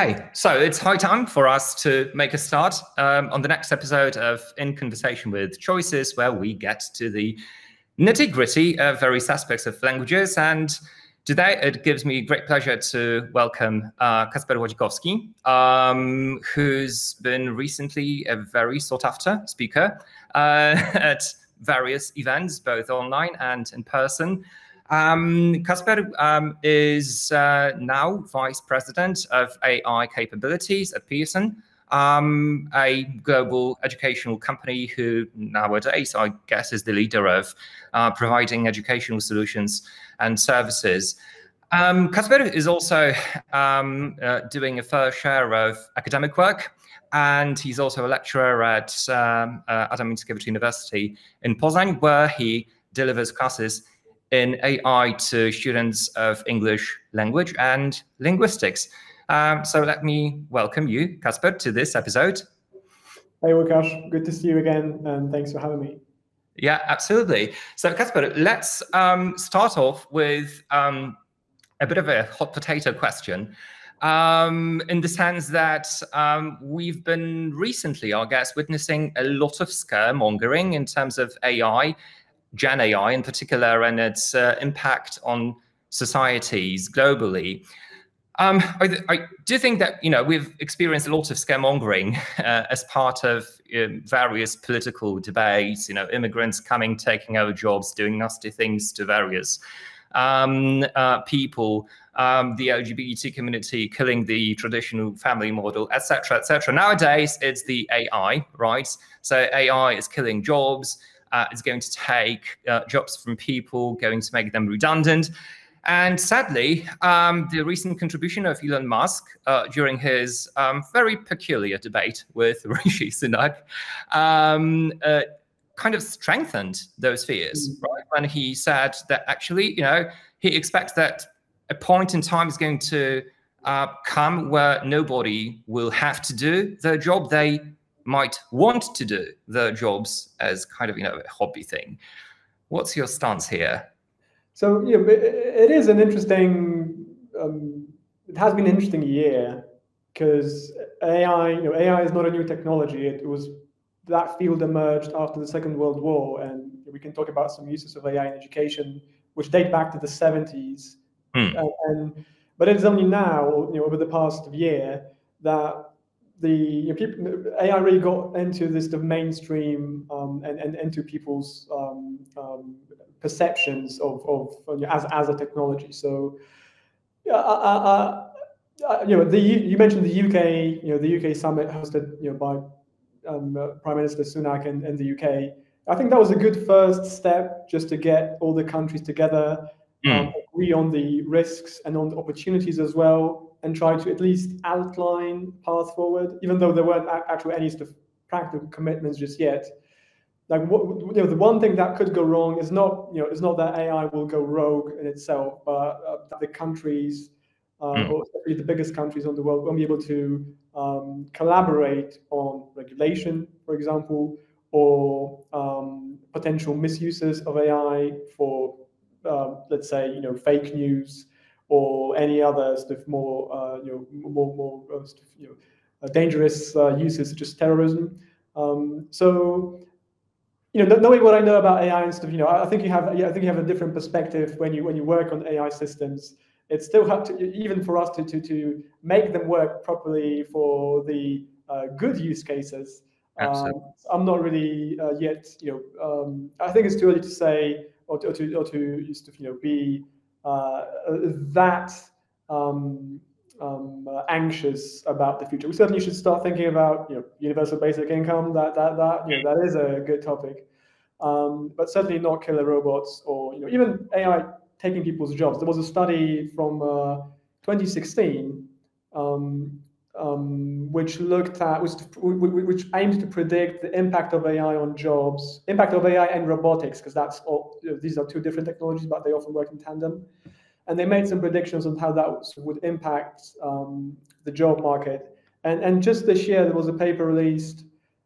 Okay, so it's high time for us to make a start um, on the next episode of In Conversation with Choices, where we get to the nitty gritty of various aspects of languages. And today it gives me great pleasure to welcome uh, Kacper Łodzikowski, um, who's been recently a very sought after speaker uh, at various events, both online and in person. Um, Kacper um, is uh, now vice president of AI capabilities at Pearson, um, a global educational company who nowadays, I guess, is the leader of uh, providing educational solutions and services. Um, Kacper is also um, uh, doing a fair share of academic work, and he's also a lecturer at um, uh, Adam Mickiewicz University in Poznań, where he delivers classes in AI to students of English language and linguistics. Um, so let me welcome you, Kacper, to this episode. Hey, Łukasz. Good to see you again, and thanks for having me. Yeah, absolutely. So, Kacper, let's um, start off with um, a bit of a hot potato question. Um, in the sense that um, we've been recently, I guess, witnessing a lot of scaremongering in terms of AI Gen AI in particular and its uh, impact on societies globally. Um, I, I, do think that you know we've experienced a lot of scaremongering uh, as part of um, various political debates. You know, immigrants coming, taking over jobs, doing nasty things to various um, uh, people, um, the LGBT community killing the traditional family model, etc., etc. Nowadays, it's the AI, right? So AI is killing jobs uh, is going to take uh, jobs from people, going to make them redundant. And sadly, um, the recent contribution of Elon Musk uh, during his um, very peculiar debate with Rishi Sunak um, uh, kind of strengthened those fears, mm. right? When he said that actually, you know, he expects that a point in time is going to uh, come where nobody will have to do the job they might want to do their jobs as kind of you know a hobby thing. What's your stance here? So yeah, it is an interesting. Um, it has been an interesting year because AI, you know, AI is not a new technology. It was that field emerged after the Second World War, and we can talk about some uses of AI in education, which date back to the 70s. Hmm. And, and but it is only now, you know, over the past year that the you know, people, AI really got into this the mainstream um, and, and into people's um, um, perceptions of, of you know, as, as a technology. So, uh, uh, uh, you know, the you mentioned the UK, you know, the UK summit hosted you know by um, uh, Prime Minister Sunak and, and the UK. I think that was a good first step just to get all the countries together, mm. agree on the risks and on the opportunities as well and try to at least outline path forward, even though there weren't actually any sort of practical commitments just yet. Like what, you know, the one thing that could go wrong is not you know is not that AI will go rogue in itself, but uh, the countries, uh, mm. or especially the biggest countries on the world, won't be able to um, collaborate on regulation, for example, or um, potential misuses of AI for, uh, let's say, you know, fake news or any other sort of more uh, you know more more uh, sort of, you know uh, dangerous uh, uses such as terrorism. Um, so you know knowing what I know about AI and stuff, you know I think you have yeah, I think you have a different perspective when you when you work on AI systems. It's still hard to even for us to to to make them work properly for the uh, good use cases. Um, I'm not really uh, yet, you know, um, I think it's too early to say or to, or to, or to, just you know, be that um, um, uh, anxious about the future. We certainly should start thinking about you know universal basic income. That that that you know that is a good topic, um, but certainly not killer robots or you know even AI taking people's jobs. There was a study from uh, 2016 um, um, which looked at which, which aimed to predict the impact of AI on jobs, impact of AI and robotics, because that's all, you know, these are two different technologies, but they often work in tandem. And they made some predictions on how that would impact um, the job market. And, and just this year, there was a paper released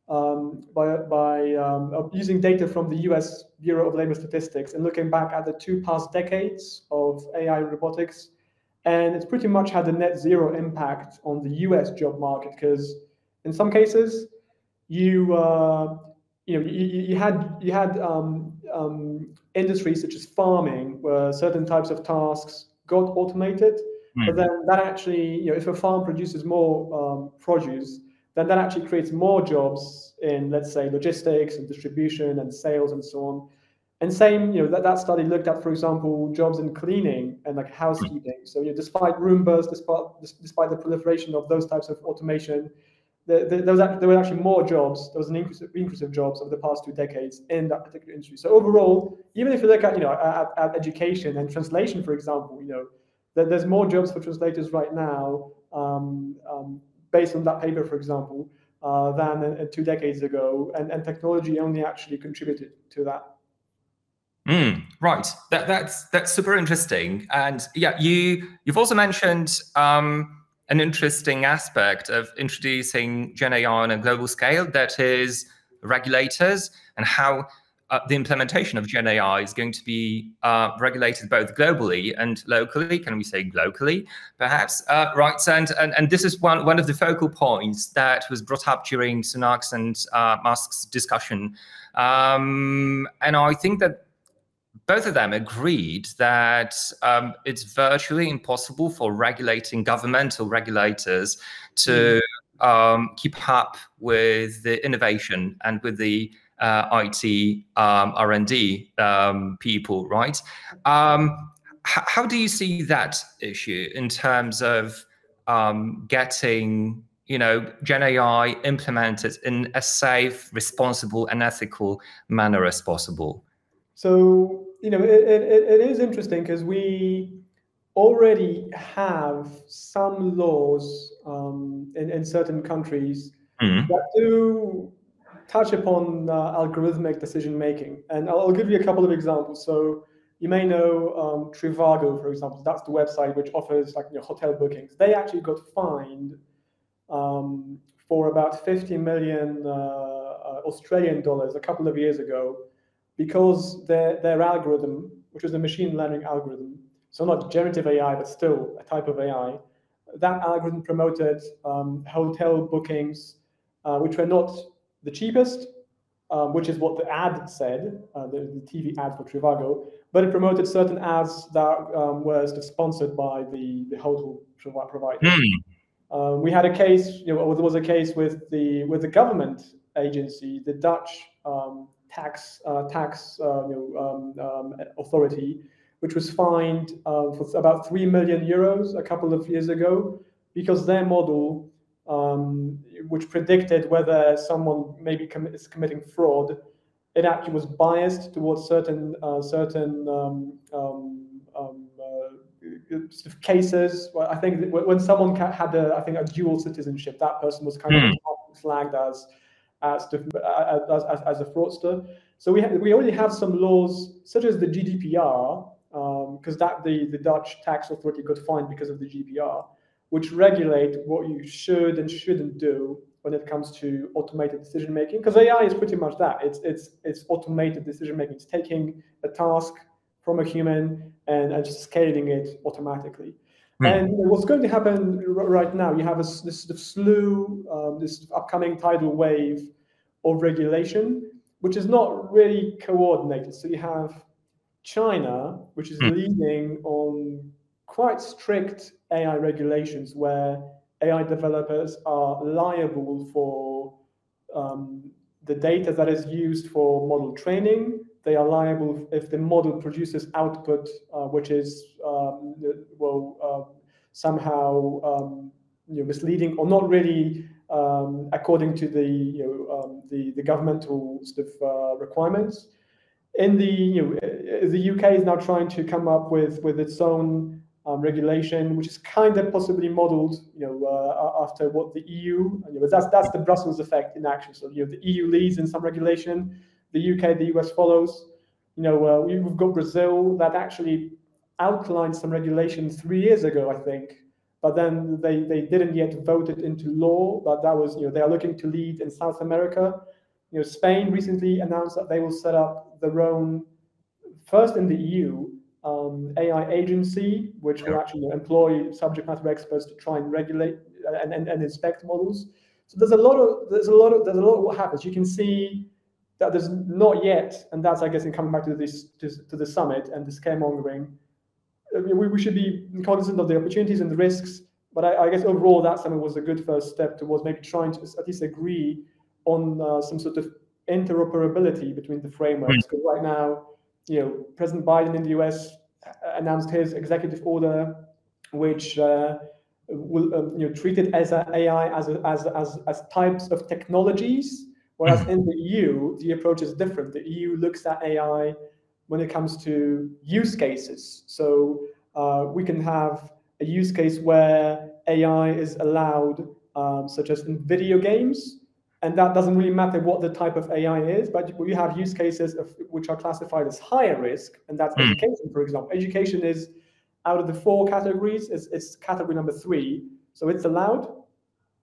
um, by, by um, using data from the US Bureau of Labor Statistics and looking back at the two past decades of AI robotics and it's pretty much had a net zero impact on the US job market because in some cases you uh, you know you, you had you had um, um, industries such as farming where certain types of tasks got automated mm. but then that actually you know if a farm produces more um, produce then that actually creates more jobs in let's say logistics and distribution and sales and so on and same, you know, that, that study looked at, for example, jobs in cleaning and like housekeeping. So, you know, despite Roombas, despite despite the proliferation of those types of automation, there, there, was actually, there were actually more jobs. There was an increase, increase of jobs over the past two decades in that particular industry. So overall, even if you look at, you know, at, at education and translation, for example, you know, there, there's more jobs for translators right now, um, um, based on that paper, for example, uh, than uh, two decades ago, and, and technology only actually contributed to that. Mm, right. That, that's that's super interesting. And yeah, you you've also mentioned um, an interesting aspect of introducing Gen AI on a global scale, that is regulators and how uh, the implementation of Gen AI is going to be uh, regulated both globally and locally. Can we say locally, perhaps? Uh, right. And, and and this is one one of the focal points that was brought up during Sunak's and uh, Musk's discussion. Um, and I think that both of them agreed that um, it's virtually impossible for regulating governmental regulators to mm. um, keep up with the innovation and with the uh, IT um, R&D um, people, right? Um, how do you see that issue in terms of um, getting you know Gen AI implemented in a safe, responsible, and ethical manner as possible? So you know, it, it, it is interesting because we already have some laws um, in, in certain countries mm-hmm. that do touch upon uh, algorithmic decision making. And I'll, I'll, give you a couple of examples. So you may know um, Trivago, for example. That's the website which offers like you know, hotel bookings. They actually got fined um, for about 50 million uh, uh, Australian dollars a couple of years ago because their, their algorithm, which was a machine learning algorithm, so not generative AI, but still a type of AI, that algorithm promoted um, hotel bookings, uh, which were not the cheapest, um, which is what the ad said, uh, the, the, TV ad for Trivago, but it promoted certain ads that um, were sponsored by the, the hotel provider. Mm. We had a case, you know, there was a case with the with the government agency, the Dutch um, tax uh, tax uh, you know, um, um, authority, which was fined uh, for about three million euros a couple of years ago because their model, um, which predicted whether someone maybe com- is committing fraud, it actually was biased towards certain certain um, um, um, sort of cases. Well, I think when someone had a, I think a dual citizenship, that person was kind mm. of hmm. flagged as as, as, as, as a fraudster. So we, we already have some laws such as the GDPR, because um, that the, the Dutch tax authority got fined because of the GDPR, which regulate what you should and shouldn't do when it comes to automated decision making. Because AI is pretty much that. It's it's it's automated decision making. It's taking a task from a human and, and just scaling it automatically. Mm. And what's going to happen right now, you have a, this sort of slew, um, this upcoming tidal wave of regulation, which is not really coordinated. So you have China, which is mm. leading on quite strict AI regulations where AI developers are liable for um, the data that is used for model training. They are liable if the model produces output uh, which is um, well uh, somehow um, you know, misleading or not really um, according to the you know, um, the, the governmental sort of uh, requirements. In the you know, uh, the UK is now trying to come up with with its own um, regulation, which is kind of possibly modeled, you know, uh, after what the EU. You know, that's that's the Brussels effect in action. So you know, the EU leads in some regulation, the UK, the US follows. You know, uh, we've got Brazil that actually outlined some regulation three years ago, I think, but then they, they didn't yet vote it into law. But that was, you know, they are looking to lead in South America. You know, Spain recently announced that they will set up their own, first in the EU, um, AI agency, which will actually employ subject matter experts to try and regulate and, and, and inspect models. So there's a lot of there's a lot of there's a lot of what happens. You can see that there's not yet, and that's I guess in coming back to this to, to the summit and the scaremongering. We, we should be cognizant of the opportunities and the risks, but I, I guess overall that summit was a good first step towards maybe trying to at least agree on uh, some sort of interoperability between the frameworks. Because right now, you know, President Biden in the US announced his executive order, which uh, will um, you know treated as a AI as, a, as as as types of technologies. Whereas mm-hmm. in the EU, the approach is different. The EU looks at AI when it comes to use cases. So uh, we can have a use case where AI is allowed, um, such as in video games, and that doesn't really matter what the type of AI is, but we have use cases of, which are classified as higher risk, and that's mm. education, for example. Education is out of the four categories, it's, it's category number three, so it's allowed,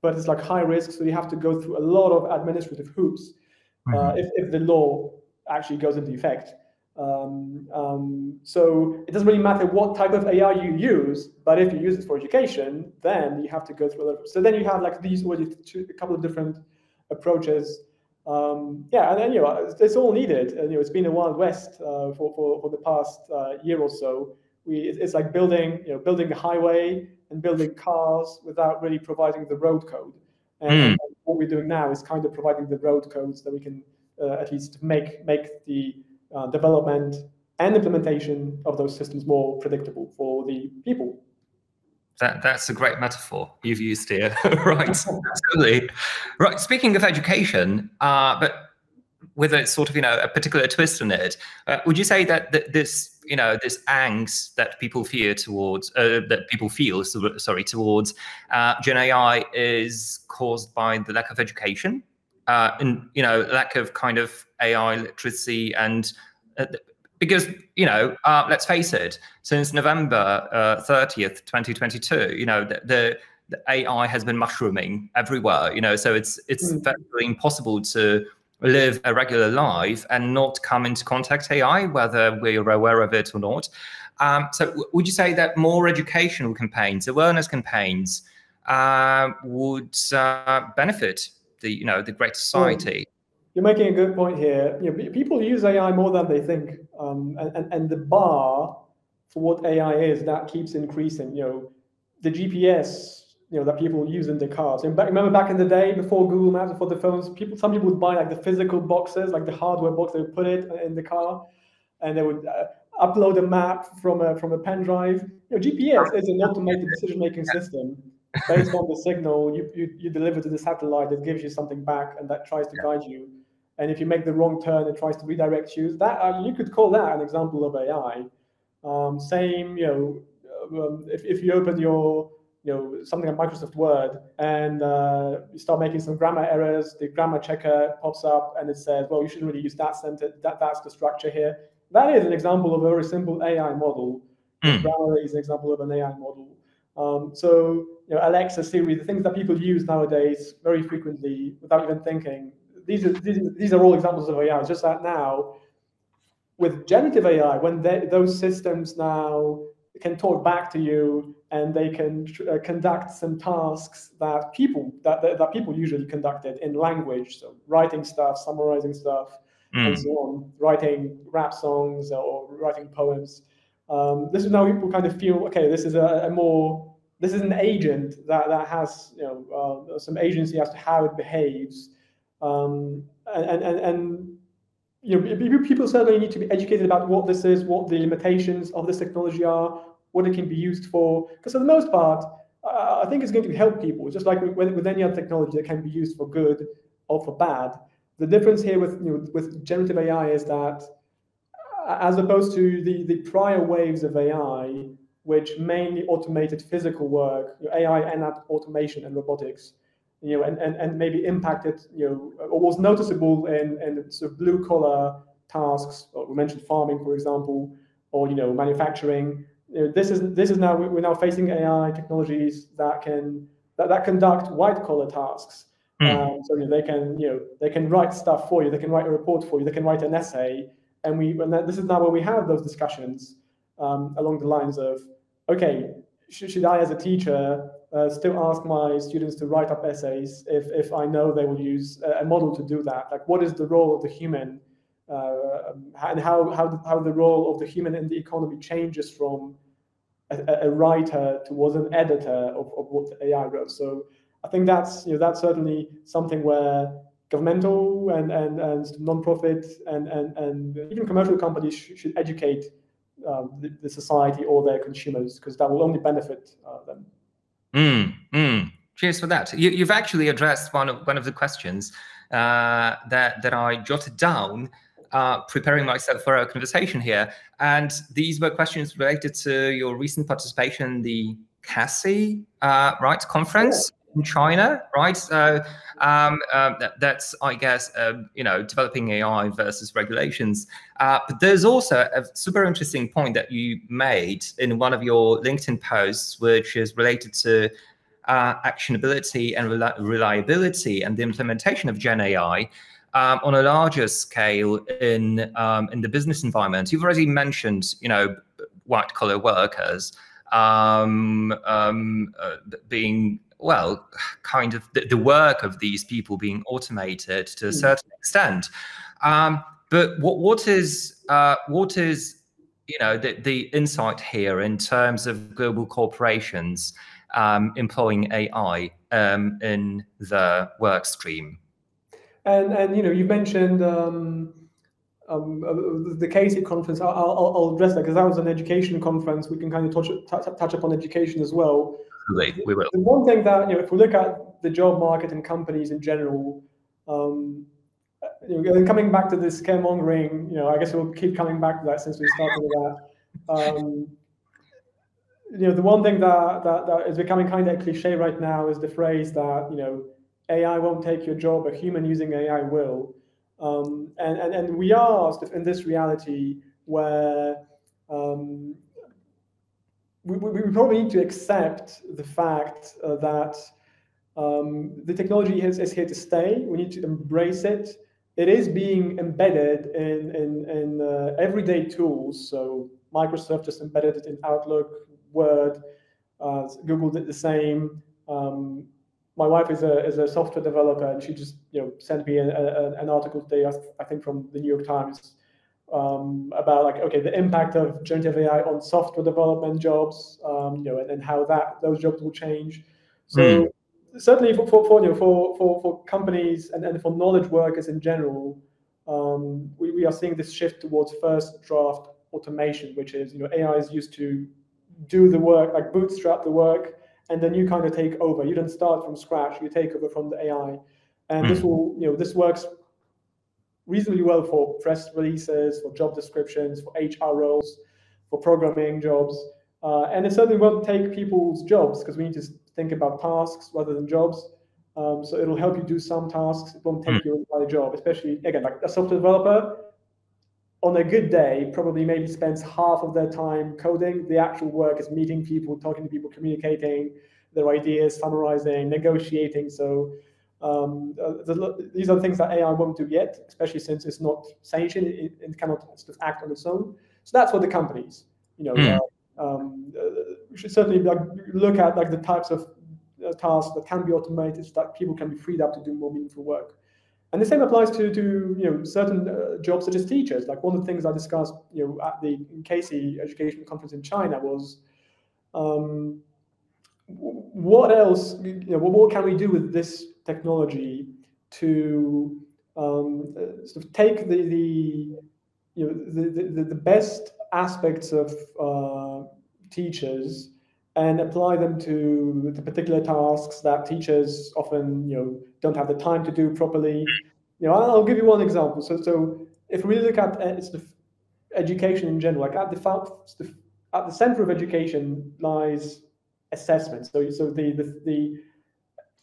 but it's like high risk, so you have to go through a lot of administrative hoops mm-hmm. uh, if, if the law actually goes into effect. Um, um, so it doesn't really matter what type of AI you use, but if you use it for education, then you have to go through a lot. Of, so then you have like these already two, a couple of different approaches. Um, yeah, and then you know it's, all needed. And you know it's been a wild west uh, for, for for the past uh, year or so. We it's like building you know building a highway and building cars without really providing the road code. And, mm. what we're doing now is kind of providing the road codes that we can uh, at least make make the uh, development and implementation of those systems more predictable for the people. That, that's a great metaphor you've used here. right, absolutely. Right. Speaking of education, uh, but with a sort of you know a particular twist in it, uh, would you say that, that this you know this angst that people fear towards uh, that people feel sorry towards uh, Gen AI is caused by the lack of education, uh, and you know lack of kind of AI literacy and uh, because you know uh, let's face it since november uh, 30th 2022 you know the, the, the, ai has been mushrooming everywhere you know so it's it's mm. very impossible to live a regular life and not come into contact ai whether we're aware of it or not. Um, so w- would you say that more educational campaigns awareness campaigns uh, would uh, benefit the you know the great society you're making a good point here. You know, people use AI more than they think, um, and, and and the bar for what AI is that keeps increasing. You know, the GPS, you know, that people use in their cars. And back, remember back in the day before Google Maps, before the phones, people some people would buy like the physical boxes, like the hardware box. They would put it in the car, and they would. Uh, upload a map from a from a pen drive. You know, GPS is an automated decision making system based on the signal you, you, you deliver to the satellite that gives you something back and that tries to guide you and if you make the wrong turn, it tries to redirect you. That uh, you could call that an example of AI. Um, same, you know, um, if, if you open your you know something like Microsoft Word and uh, you start making some grammar errors, the grammar checker pops up and it says, well, you shouldn't really use that sentence. That that's the structure here. That is an example of a very simple AI model. Mm. Grammar is an example of an AI model. Um, so you know, Alexa, Siri, the things that people use nowadays very frequently without even thinking, these are these, these are all examples of AI. It's just that now with generative AI, when they, those systems now can talk back to you and they can uh, conduct some tasks that people that, that, that people usually conducted in language, so writing stuff, summarizing stuff, mm. and so on, writing rap songs or writing poems. Um, this is now people kind of feel okay. This is a, a more this is an agent that, that has you know uh, some agency as to how it behaves um, and, and, and you know, people certainly need to be educated about what this is, what the limitations of this technology are, what it can be used for. Because for the most part, uh, I think it's going to help people, just like with, with any other technology that can be used for good or for bad. The difference here with you know, with generative AI is that, as opposed to the, the prior waves of AI, which mainly automated physical work, AI and automation and robotics, you know, and, and, and maybe impacted, you know, or was noticeable in, in sort of blue collar tasks. we mentioned farming, for example, or you know, manufacturing. You know, this is this is now we're now facing AI technologies that can that, that conduct white collar tasks. Mm. Um, so you know, they can you know they can write stuff for you. They can write a report for you. They can write an essay. And we and this is now where we have those discussions um, along the lines of, okay, sh- should I, as a teacher, uh, still ask my students to write up essays if, if I know they will use a, model to do that? Like, what is the role of the human, uh, and how, how, how the role of the human in the economy changes from a, a writer towards an editor of, of what the AI wrote. So I think that's you know that's certainly something where governmental and and, and non-profit and, and, and even commercial companies sh- should educate um, the, the, society or their consumers because that will only benefit uh, them. Mm, mm. Cheers for that. You, have actually addressed one of one of the questions uh, that that I jotted down uh, preparing myself for our conversation here. And these were questions related to your recent participation in the CASI, uh, right, conference yeah. In China, right? So um, uh, that, that's, I guess, um, you know, developing AI versus regulations. Uh, but there's also a super interesting point that you made in one of your LinkedIn posts, which is related to uh, actionability and reliability and the implementation of Gen AI um, on a larger scale in um, in the business environment. You've already mentioned, you know, white collar workers um, um, uh, being well, kind of the, the, work of these people being automated to a hmm. certain extent. Um, but what what is uh, what is you know the, the insight here in terms of global corporations um, employing AI um, in the work stream? And and you know you mentioned um, um, uh, the CASI conference. I'll, I'll, I'll address that because that was an education conference. We can kind of touch touch, touch upon education as well. Absolutely, we will. The one thing that you know, if we look at the job market and companies in general, um, you know, coming back to this scaremongering, you know, I guess we'll keep coming back to that since we started with that. Um, you know, the one thing that, that that is becoming kind of a cliche right now is the phrase that you know AI won't take your job, a human using AI will. Um, and, and, and we are in this reality where um, we, we, probably need to accept the fact uh, that um, the technology is, is here to stay. We need to embrace it. It is being embedded in, in, in uh, everyday tools. So Microsoft just embedded it in Outlook, Word, uh, Google did the same. Um, my wife is a is a software developer, and she just you know sent me a, a, an article today, I think from the New York Times, um, about like okay the impact of generative AI on software development jobs, um, you know, and, and how that those jobs will change. So mm. certainly for for for, you know, for for for companies and, and for knowledge workers in general, um, we, we are seeing this shift towards first draft automation, which is you know AI is used to do the work like bootstrap the work and then you kind of take over. You don't start from scratch. You take over from the AI, and mm. this hmm. will, you know, this works reasonably well for press releases, for job descriptions, for HR roles, for programming jobs, uh, and it certainly won't take people's jobs because we need to think about tasks rather than jobs. Um, so it'll help you do some tasks. It won't take mm. your entire job, especially again like a software developer on a good day, probably maybe spends half of their time coding. The actual work is meeting people, talking to people, communicating their ideas, summarizing, negotiating. So um, uh, these are things that AI won't do yet, especially since it's not sanctioned. It, it cannot sort of act on its own. So that's what the companies, you know, mm. uh, um, uh, we should certainly like, look at like the types of uh, tasks that can be automated so that people can be freed up to do more meaningful work. And the same applies to, to you know certain uh, jobs such as teachers. Like one of the things I discussed you know at the CASI Education Conference in China was um, what else you know what can we do with this technology to um, sort of take the, the you know the, the, the best aspects of uh, teachers and apply them to the particular tasks that teachers often you know don't have the time to do properly. You know, I'll give you one example. So, so if we look at uh, the education in general, like at the at the center of education lies assessment. So, so the the, the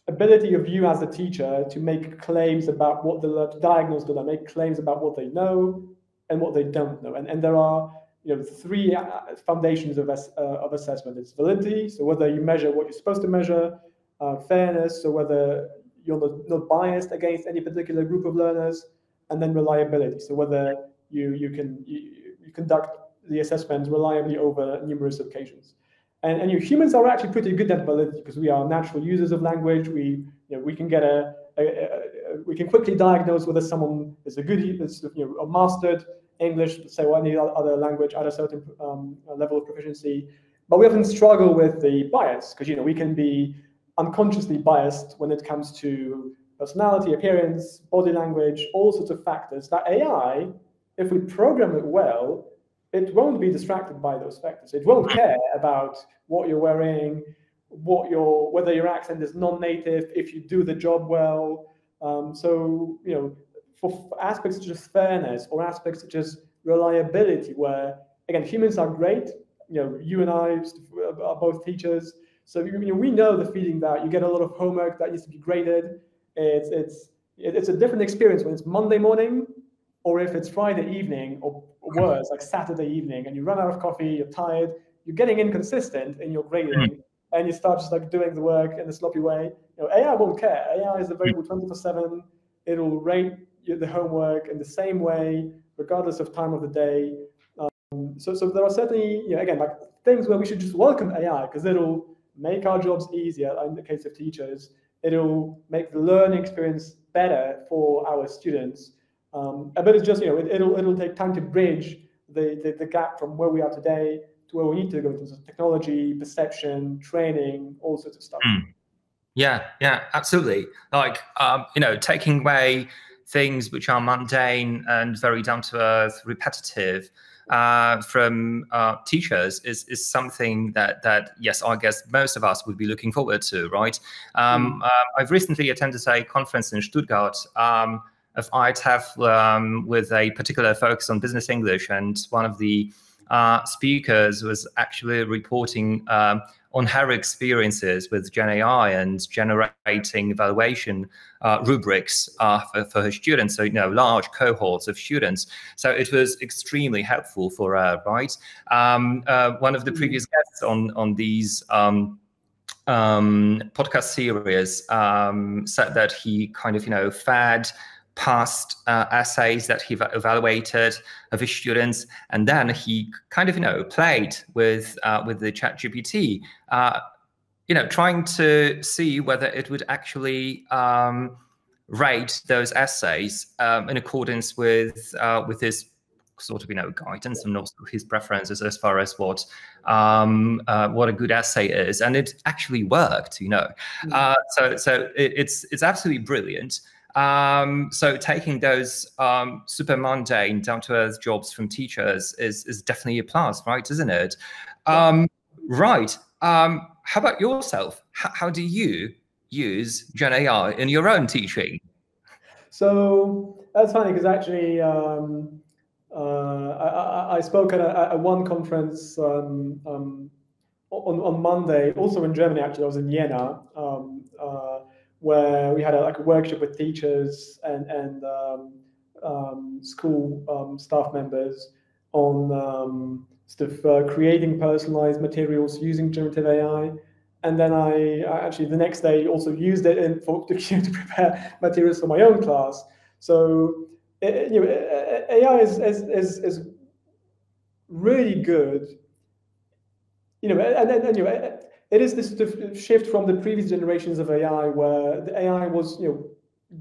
ability of you as a teacher to make claims about what the to diagnose them, make claims about what they know and what they don't know, and and there are you know three uh, foundations of uh, of assessment. It's validity, so whether you measure what you're supposed to measure, uh, fairness, so whether you're not, not biased against any particular group of learners, and then reliability, so whether you you can you, you conduct the assessment reliably over numerous occasions. And, and you humans are actually pretty good at validity because we are natural users of language. We, you know, we can get a, a, a, a, we can quickly diagnose whether someone is a good, is, you know, a mastered English, say, or any other language at a certain um, level of proficiency. But we often struggle with the bias because, you know, we can be unconsciously biased when it comes to personality, appearance, body language, all sorts of factors that AI, if we program it well, it won't be distracted by those factors. It won't care about what you're wearing, what your whether your accent is non-native, if you do the job well. Um, so you know, for, aspects such as fairness or aspects such as reliability, where again humans are great. You know, you and I are both teachers, so you know, we know the feeling that you get a lot of homework that needs to be graded. It's it's it's a different experience when it's Monday morning or if it's Friday evening or worse, like Saturday evening, and you run out of coffee, you're tired, you're getting inconsistent in your grading, mm. and you start just like doing the work in a sloppy way. You know, AI won't care. AI is available 24/7. It'll rate the homework in the same way, regardless of time of the day. Um, so, so there are certainly, you know, again, like things where we should just welcome AI because it'll make our jobs easier. In the case of teachers, it'll make the learning experience better for our students um, but it's just, you know, it, will it'll take time to bridge the, the, the, gap from where we are today to where we need to go in terms of technology, perception, training, all sorts of stuff. Mm. Yeah, yeah, absolutely. Like, um, you know, taking away things which are mundane and very down to earth, repetitive uh, from uh, teachers is is something that that yes, I guess most of us would be looking forward to, right? Um, mm. uh, I've recently attended a conference in Stuttgart. Um, of IATEFL um, with a particular focus on business English, and one of the uh, speakers was actually reporting um, on her experiences with Gen AI and generating evaluation uh, rubrics uh, for, for, her students. So, you know, large cohorts of students. So it was extremely helpful for her, right? Um, uh, one of the previous guests on on these. Um, um, podcast series um, said that he kind of, you know, fed past uh, essays that he evaluated of his students, and then he kind of you know played with uh, with the Chat GPT, uh, you know, trying to see whether it would actually um, rate those essays um, in accordance with uh, with his sort of you know guidance and also his preferences as far as what um, uh, what a good essay is, and it actually worked, you know. Mm -hmm. uh, so so it, it's it's absolutely brilliant. Um, so taking those um, super mundane, down to earth jobs from teachers is is definitely a plus, right? Isn't it? Um, right. Um, how about yourself? H how do you use Gen AI in your own teaching? So that's funny because actually, um, uh, I, I, spoke at, a, at one conference um, on on Monday, also in Germany. Actually, I was in Jena. Uh, where we had a, like a workshop with teachers and and um, um, school um, staff members on um, sort of uh, creating personalized materials using generative AI. And then I, I actually the next day also used it in for, to, to prepare materials for my own class. So it, you know, AI is, is, is, is really good. You know, and, and, and you know, it is this shift from the previous generations of AI, where the AI was, you know,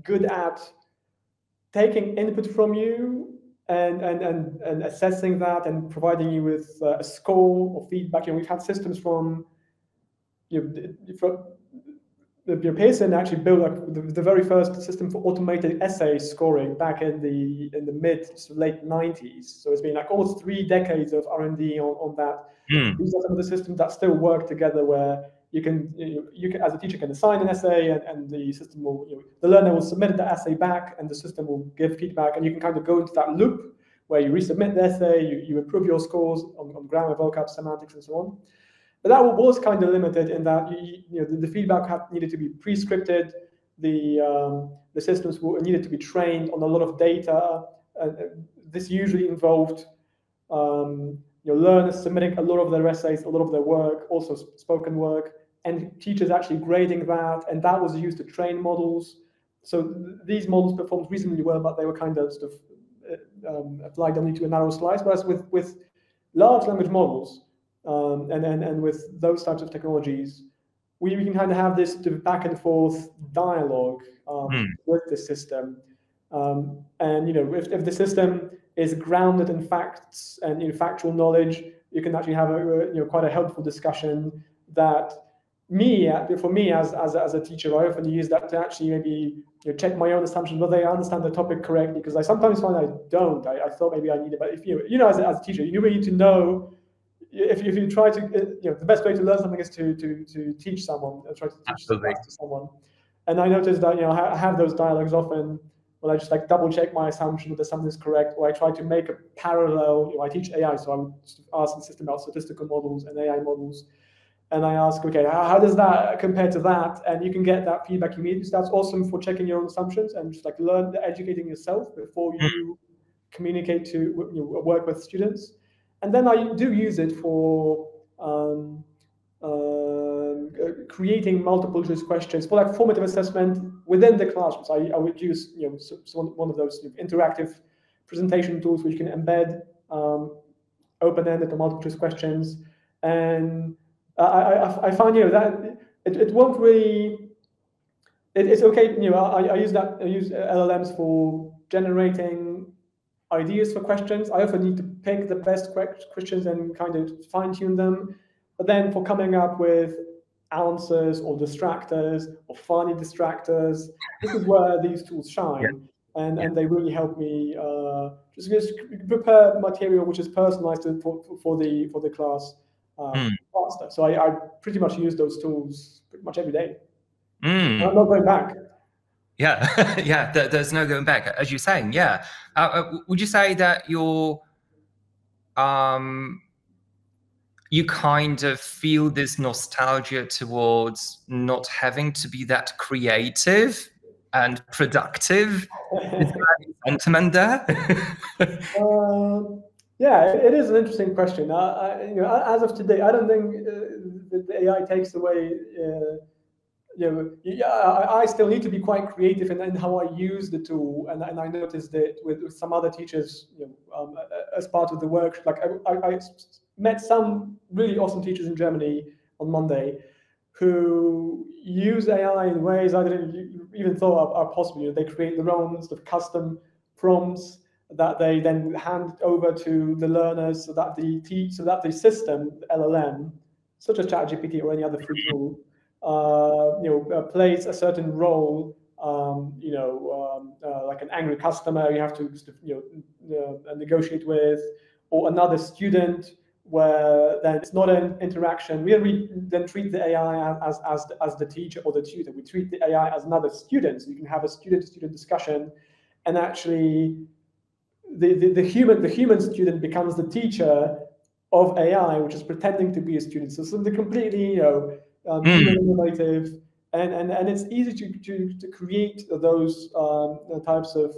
good at taking input from you and and and, and assessing that and providing you with uh, a score or feedback. And we've had systems from you know, from your Pearson actually built like the, the, very first system for automated essay scoring back in the in the mid to late 90s. So it's been like almost three decades of R&D on, on that. Mm. These are some of the systems that still work together where you can you, you can as a teacher can assign an essay and, and the system will you know, the learner will submit the essay back and the system will give feedback and you can kind of go into that loop where you resubmit the essay, you, you improve your scores on, on grammar, vocab, semantics, and so on. But that was kind of limited in that you, you know the, the feedback had, needed to be pre-scripted. The um, the systems were, needed to be trained on a lot of data. This usually involved um, you know, learners submitting a lot of their essays, a lot of their work, also spoken work, and teachers actually grading that, and that was used to train models. So th these models performed reasonably well, but they were kind of sort of uh, um, applied only to a narrow slice. Whereas with with large language models um, and, and, and with those types of technologies, we, we can kind of have this back and forth dialogue um, mm. with the system. Um, and you know, if, if the system is grounded in facts and in factual knowledge, you can actually have a, you know quite a helpful discussion that me for me as, as, as a teacher i often use that to actually maybe you know, check my own assumptions whether i understand the topic correctly because i sometimes find i don't i, I thought maybe i needed but if you you know as a, as a teacher you really need to know if, if you try to you know the best way to learn something is to to to teach someone uh, try to teach to someone and i noticed that you know i have those dialogues often when I just like double check my assumption that something is correct, or I try to make a parallel. You know, I teach AI, so I'm asking the system about statistical models and AI models, and I ask, okay, how, does that compare to that? And you can get that feedback immediately. So that's awesome for checking your own assumptions and just like learn educating yourself before you mm-hmm. communicate to you know, work with students. And then I do use it for um, uh, creating multiple choice questions for like formative assessment within the classroom. So I, I would use you know so, so one of those interactive presentation tools which can embed um, open-ended or multiple choice questions and I, I, I find you know that it, it won't really. It, it's okay. You know, I, I use that. I use LLMs for generating ideas for questions. I often need to pick the best questions and kind of fine tune them. But then for coming up with answers or distractors or funny distractors, this is where these tools shine. Yeah. And, yeah. and they really help me uh, just, just prepare material which is personalized for, for the for the class um, mm. faster. So I, I, pretty much use those tools pretty much every day. Mm. I'm not going back. Yeah, yeah. there's no going back, as you're saying. Yeah. Uh, uh, would you say that you're, um, you kind of feel this nostalgia towards not having to be that creative and productive? Is there sentiment there? uh, yeah, it is an interesting question. I, you know, as of today, I don't think uh, the AI takes away. You know, yeah, I, still need to be quite creative in, in how I use the tool, and, and I noticed that with, with some other teachers, you know, um, as part of the work, like I, I, I met some really awesome teachers in Germany on Monday who use AI in ways I didn't even thought are, are possible. You know, they create their own sort of custom prompts that they then hand over to the learners so that the so that the system LLM, such as ChatGPT or any other free tool, uh, you know, uh, plays a certain role. Um, you know, um, uh, like an angry customer you have to you know uh, negotiate with, or another student where then it's not an interaction. We, then treat the AI as, as, as the teacher or the tutor. We treat the AI as another student. So you can have a student-to-student discussion and actually the, the, the, human the human student becomes the teacher of AI, which is pretending to be a student. So something completely you know um, mm. innovative, and, and and it's easy to to, to create those um, types of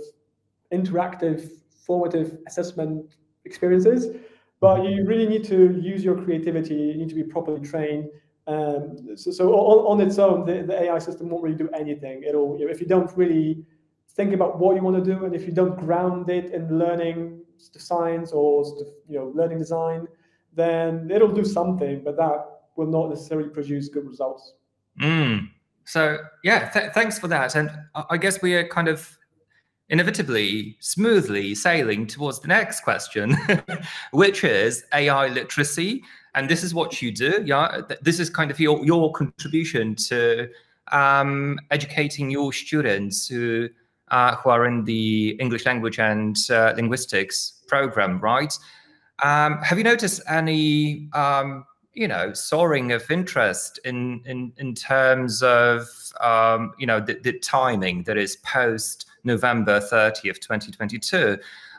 interactive, formative assessment experiences. But you really need to use your creativity. You need to be properly trained. Um, so, so on, on its own, the, the AI system won't really do anything. It'll if you don't really think about what you want to do and if you don't ground it in learning science or you know learning design then it'll do something but that will not necessarily produce good results mm. so yeah th- thanks for that and i guess we are kind of inevitably smoothly sailing towards the next question which is ai literacy and this is what you do yeah this is kind of your, your contribution to um, educating your students who uh, who are in the English language and uh, linguistics program, right? Um, have you noticed any, um, you know, soaring of interest in in in terms of um, you know the, the, timing that is post November thirtieth, twenty twenty two?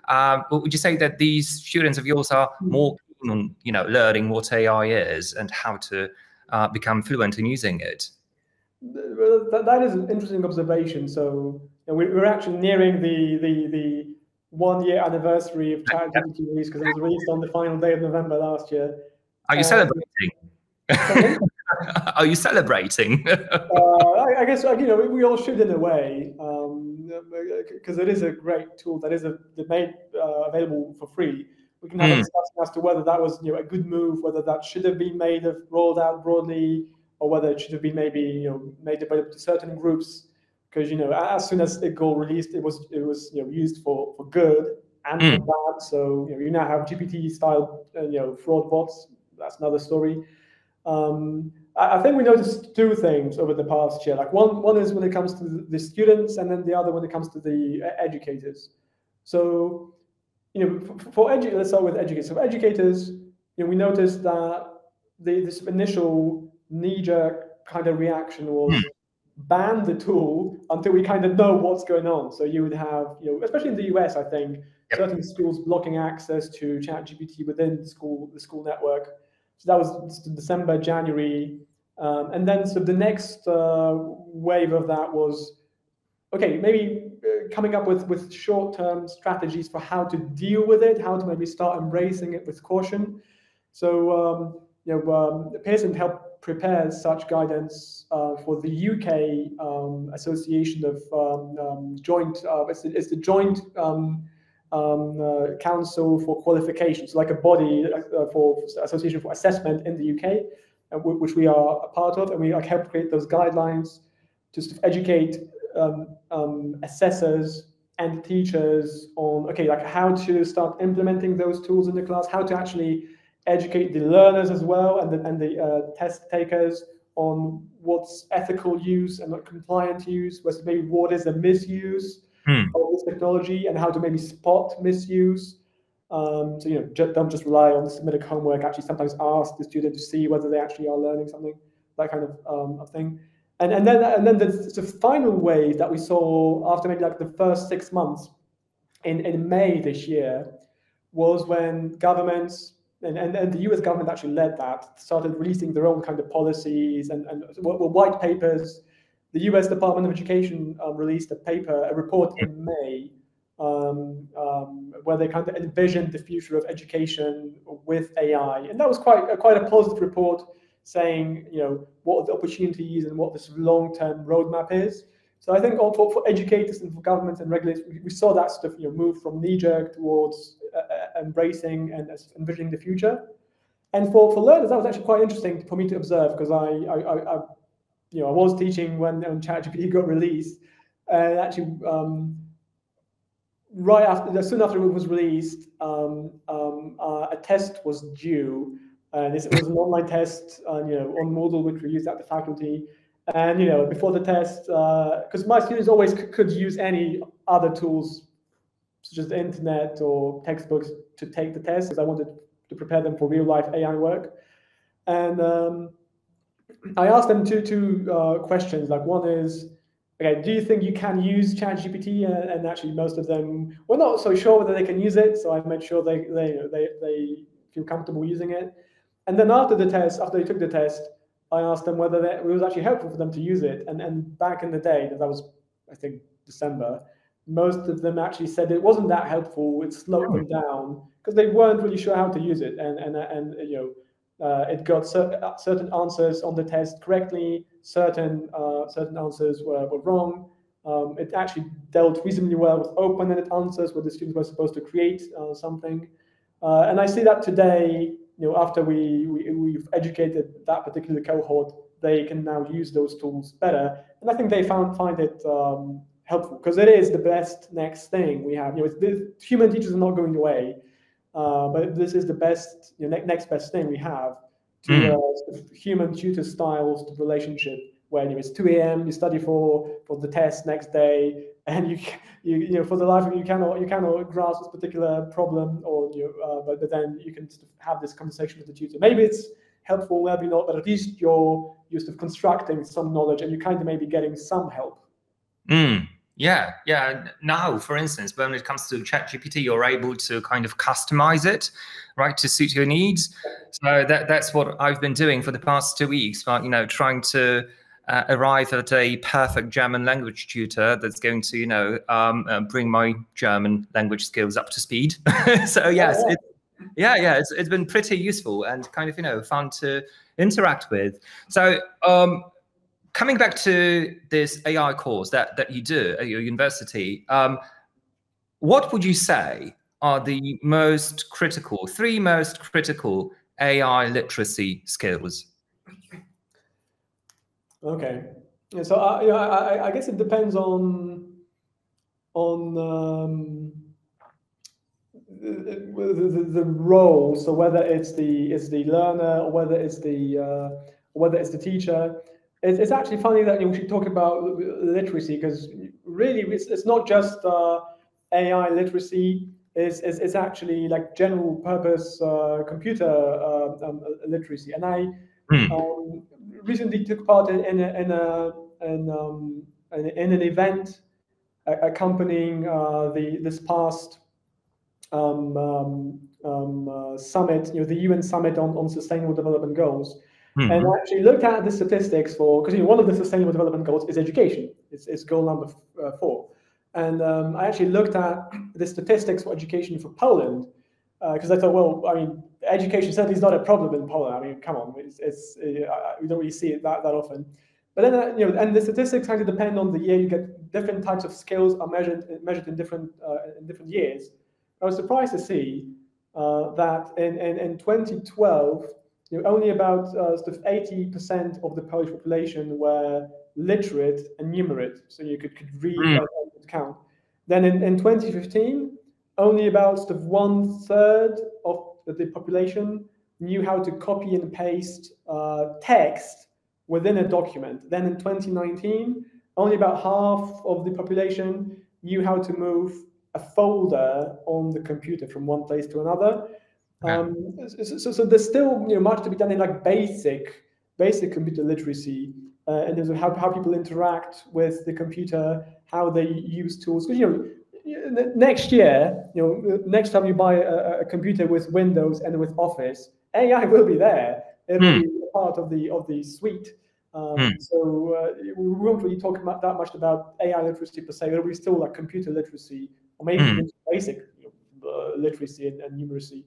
Um, would you say that these students of yours are more keen on you know learning what AI is and how to uh, become fluent in using it? That, that is an interesting observation. So we're actually nearing the the the one year anniversary of ChatGPT release because it was released on the final day of November last year. Are you um, celebrating? Are you celebrating? uh, I, I, guess you know we all should in a way, because um, it is a great tool that is a, made uh, available for free. We can have mm. a hmm. discussion as to whether that was you know a good move, whether that should have been made of rolled out broadly, or whether it should have been maybe you know made available to certain groups. Because you know, as soon as it got released, it was it was you know used for for good and mm. for bad. So you know, you now have GPT style uh, you know fraud bots. That's another story. Um, I think we noticed two things over the past year. Like one, one is when it comes to the students, and then the other when it comes to the educators. So, you know, for, for edu- let's start with educators. So, educators, you know, we noticed that the, this initial knee-jerk kind of reaction was hmm. ban the tool until we kind of know what's going on. So you would have, you know, especially in the US, I think, yep. certain schools blocking access to ChatGPT within the school the school network so that was December, January. Um, and then so the next uh, wave of that was, okay, maybe uh, coming up with, with short-term strategies for how to deal with it, how to maybe start embracing it with caution. So, um, you know, um, Pearson helped prepare such guidance uh, for the UK um, Association of um, um, Joint, uh, it's, it's, the Joint um, uh, Council for Qualifications, like a body uh, for Association for Assessment in the UK, uh, which we are a part of, and we like, help create those guidelines to sort of educate um, um, assessors and teachers on okay, like how to start implementing those tools in the class, how to actually educate the learners as well and the, and the uh, test takers on what's ethical use and what compliant use, versus maybe what is a misuse hmm. of this technology and how to maybe spot misuse. Um, so you know, don't just rely on submitted homework. Actually, sometimes ask the student to see whether they actually are learning something, that kind of, um, of thing. And and then and then the, the final wave that we saw after maybe like the first six months, in in May this year, was when governments and, and, and, the US government actually led that, started releasing their own kind of policies and, and white papers the US Department of Education um, released a paper, a report in May, um, um, where they kind of envisioned the future of education with AI, and that was quite a, quite a positive report, saying you know what are the opportunities and what this long-term roadmap is. So I think for, for educators and for governments and regulators, we, we saw that sort of you know move from knee-jerk towards uh, uh embracing and envisioning the future. And for, for learners, that was actually quite interesting for me to observe because I, I, I, you know, I was teaching when, when ChatGPT got released, and actually, um, right after, the soon after it was released, um, um, uh, a test was due, and this was an online test, uh, you know, on Moodle, which we used at the faculty. And you know, before the test, because uh, my students always could use any other tools, such as the internet or textbooks, to take the test, because I wanted to prepare them for real life AI work. And um, I asked them two two uh, questions. Like one is, okay, do you think you can use ChatGPT? And, and actually, most of them were not so sure whether they can use it. So I made sure they they they they feel comfortable using it. And then after the test, after they took the test, I asked them whether it was actually helpful for them to use it. And and back in the day, that was I think December, most of them actually said it wasn't that helpful. It slowed them down because they weren't really sure how to use it. And and and you know uh, it got cer uh, certain answers on the test correctly, certain uh, certain answers were, were wrong. Um, it actually dealt reasonably well with open-ended answers where the students were supposed to create uh, something. Uh, and I see that today, you know, after we, we, we've educated that particular cohort, they can now use those tools better. And I think they found find it um, helpful because it is the best next thing we have. You know, the human teachers are not going away. Uh, but this is the best, you know, ne- next best thing we have to mm. uh, sort of human tutor styles to relationship when you know, it's 2 a.m. you study for for the test next day and you you, you know for the life of you, you cannot you cannot grasp this particular problem or you uh, but, but then you can sort of have this conversation with the tutor maybe it's helpful maybe not but at least you're you're sort of constructing some knowledge and you're kind of maybe getting some help mm. Yeah, yeah. Now, for instance, when it comes to ChatGPT, you're able to kind of customize it, right, to suit your needs. So that that's what I've been doing for the past two weeks. But you know, trying to uh, arrive at a perfect German language tutor that's going to, you know, um, uh, bring my German language skills up to speed. so yes, yeah. It, yeah, yeah, it's it's been pretty useful and kind of you know fun to interact with. So um, coming back to this AI course that, that you do at your university, um, what would you say are the most critical, three most critical AI literacy skills? Okay. Yeah, so uh, yeah, I, I, guess it depends on on um, the, the, the, role. So whether it's the it's the learner or whether it's the uh, whether it's the teacher. It's, it's actually funny that you we should talk about literacy because really it's, it's not just uh, AI literacy. It's, it's, it's, actually like general purpose uh, computer uh, um, literacy. And I mm. um, recently took part in, in, a, in, a, in, um, in, in an event accompanying uh, the this past um, um, um, uh, summit, you know, the UN summit on, on sustainable development goals. Mm-hmm. And I actually looked at the statistics for because you know, one of the sustainable development goals is education. It's, it's goal number uh, four. And um, I actually looked at the statistics for education for Poland because uh, I thought, well, I mean, education certainly is not a problem in Poland. I mean, come on, it's, it's uh, we don't really see it that, that often. But then, uh, you know, and the statistics kind of depend on the year. You get different types of skills are measured measured in different uh, in different years. I was surprised to see uh, that in, in, in 2012, you know, only about uh, sort of 80% of the Polish population were literate and numerate, so you could, could read mm. and count. Then in, in 2015, only about sort of one third of the population knew how to copy and paste uh, text within a document. Then in 2019, only about half of the population knew how to move a folder on the computer from one place to another. Um, so, so, so, there's still you know much to be done in like basic basic computer literacy uh, in terms of how, how people interact with the computer, how they use tools. Because you know, next year, you know, next time you buy a, a, computer with Windows and with Office, AI will be there. It'll mm. be part of the of the suite. Um, mm. So uh, we won't really talk about that much about AI literacy per se. It'll be still like computer literacy or maybe mm. basic uh, literacy and, and numeracy.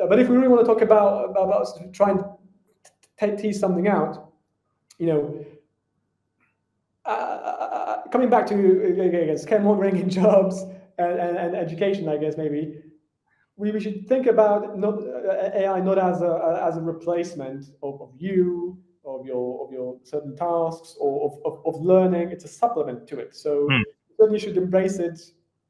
Uh, but if we really want to talk about about, about trying to tease something out, you know, uh, uh coming back to again, scaremongering in jobs and, and, and, education, I guess maybe we, we should think about not uh, AI not as a as a replacement of, of you of your of your certain tasks or of, of, of learning. It's a supplement to it. So mm. certainly should embrace it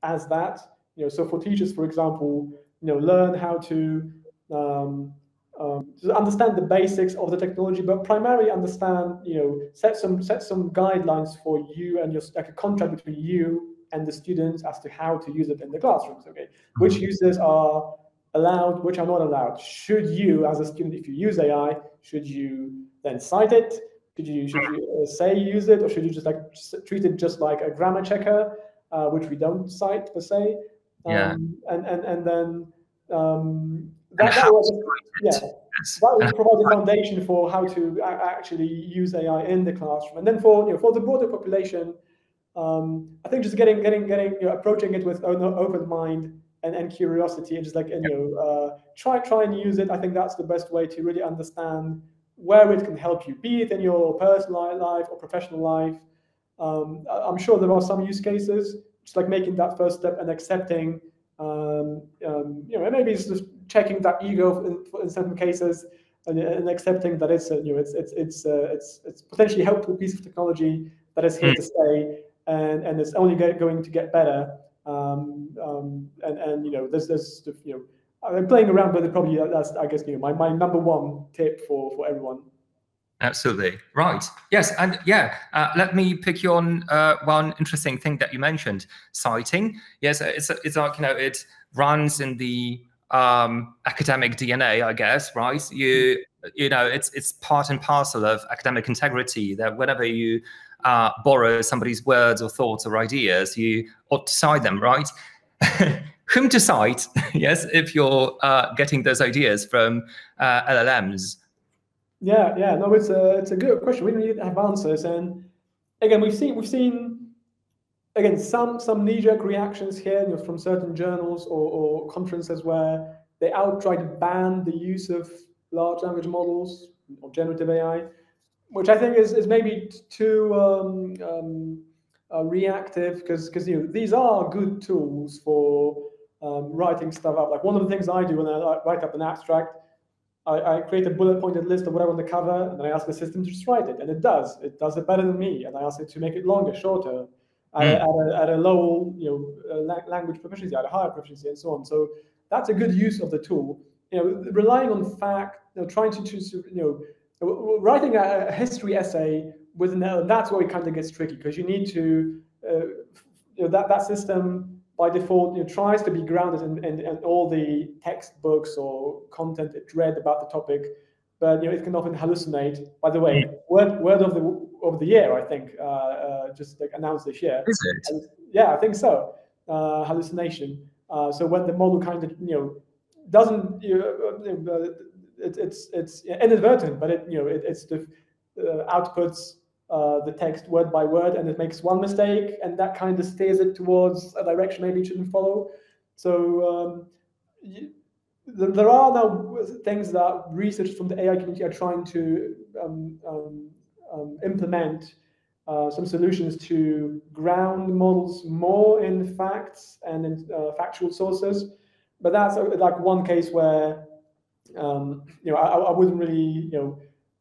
as that. You know, so for teachers, for example, you know, learn how to um, um, understand the basics of the technology, but primarily understand, you know, set some set some guidelines for you and your like a contract between you and the students as to how to use it in the classrooms. Okay, which mm-hmm. users are allowed, which are not allowed. Should you, as a student, if you use AI, should you then cite it? Could you should you uh, say use it, or should you just like treat it just like a grammar checker? uh, which we don't cite per se. Um, yeah. And and and then um, that, that was yeah that would provide a foundation for how to actually use AI in the classroom. And then for you know for the broader population, um, I think just getting getting getting you know, approaching it with an open mind and, and curiosity and just like and, you know uh, try try and use it. I think that's the best way to really understand where it can help you, be it in your personal life or professional life. Um, I'm sure there are some use cases, just like making that first step and accepting, um, um, you know, maybe it's just checking that ego in, in certain cases and, and, accepting that it's a, you know, it's it's it's uh, it's it's potentially helpful piece of technology that is here mm. to stay and and it's only going to get better. Um, um, and and you know, there's there's you know. I'm playing around with it. Probably that's I guess you know my, my number one tip for for everyone. Absolutely right. Yes, and yeah. Uh, let me pick you on uh, one interesting thing that you mentioned: citing. Yes, it's it's like you know it runs in the um, academic DNA, I guess. Right? You you know it's it's part and parcel of academic integrity that whenever you uh, borrow somebody's words or thoughts or ideas, you ought to cite them. Right? Whom to cite? yes, if you're uh, getting those ideas from uh, LLMs. Yeah, yeah, no, it's a it's a good question. We need to have answers, and again, we've seen we've seen again some some knee-jerk reactions here you know, from certain journals or, or conferences where they outright ban the use of large language models or generative AI, which I think is is maybe too um, um, uh, reactive because because you know these are good tools for um, writing stuff up. Like one of the things I do when I write up an abstract, I, I, create a bullet pointed list of what I want to cover, and then I ask the system to just write it, and it does. It does it better than me, and I ask it to make it longer, shorter, at, mm. at, a, at a low, you know, uh, language proficiency, at a higher proficiency, and so on. So that's a good use of the tool. You know, relying on fact, you know, trying to choose, you know, writing a, a history essay with an that's where it kind of gets tricky because you need to, uh, you know, that that system by default you know, tries to be grounded in, in, in, all the textbooks or content it read about the topic, but you know it can often hallucinate. By the way, word word of the of the year, I think, uh, uh, just like announced this year. Is it? And, yeah, I think so. Uh, hallucination. Uh, so when the model kind of you know doesn't you know, uh, it, it's it's inadvertent, but it you know it, it's the uh, outputs uh, the text word by word and it makes one mistake and that kind of steers it towards a direction maybe it shouldn't follow. So um, you, there are now things that researchers from the AI community are trying to um, um, um, implement uh, some solutions to ground models more in facts and in uh, factual sources. But that's uh, like one case where um, you know I, I wouldn't really you know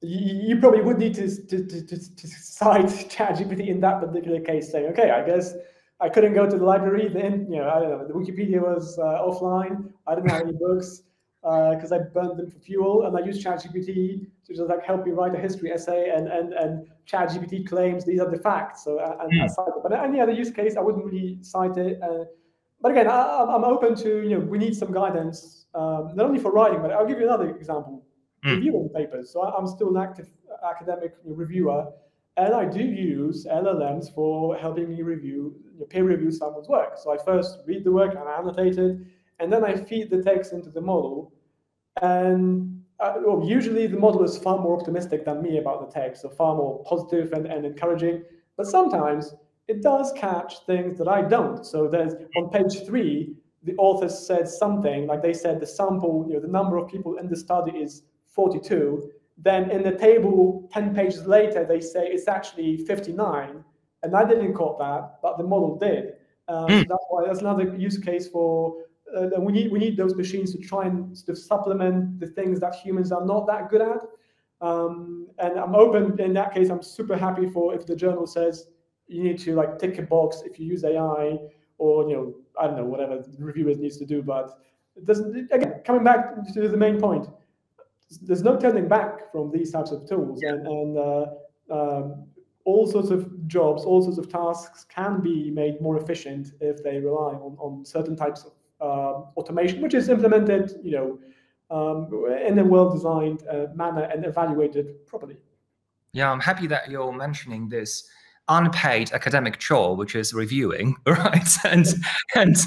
you, probably would need to, to, to, to, cite ChatGPT in that particular case, saying, okay, I guess I couldn't go to the library. Then, you know, I don't know, the Wikipedia was uh, offline. I didn't have any books because uh, I burned them for fuel, and I used ChatGPT to just like help me write a history essay, and and and ChatGPT claims these are the facts. So and mm. I cite it. But any other use case, I wouldn't really cite it. Uh, but again, I, am open to you know we need some guidance, um, not only for writing, but I'll give you another example mm. reviewing papers. So I'm still an active academic reviewer, and I do use LLMs for helping me review, peer review someone's work. So I first read the work and I annotate it, and then I feed the text into the model. And uh, well, usually the model is far more optimistic than me about the text, so far more positive and, and encouraging. But sometimes it does catch things that I don't. So there's on page three, the authors said something like they said the sample, you know, the number of people in the study is 42. Then in the table 10 pages later, they say it's actually 59. And I didn't caught that, but the model did. Um, mm. so that's why that's another use case for uh, we need we need those machines to try and sort of supplement the things that humans are not that good at. Um, and I'm open in that case. I'm super happy for if the journal says you need to like tick a box if you use AI or you know I don't know whatever the reviewer needs to do. But it doesn't again coming back to the main point there's no turning back from these types of tools, yeah. and, and uh, um, all sorts of jobs, all sorts of tasks can be made more efficient if they rely on, on certain types of uh, automation, which is implemented, you know, um, in a well-designed uh, manner and evaluated properly. Yeah, I'm happy that you're mentioning this unpaid academic chore, which is reviewing, right? And and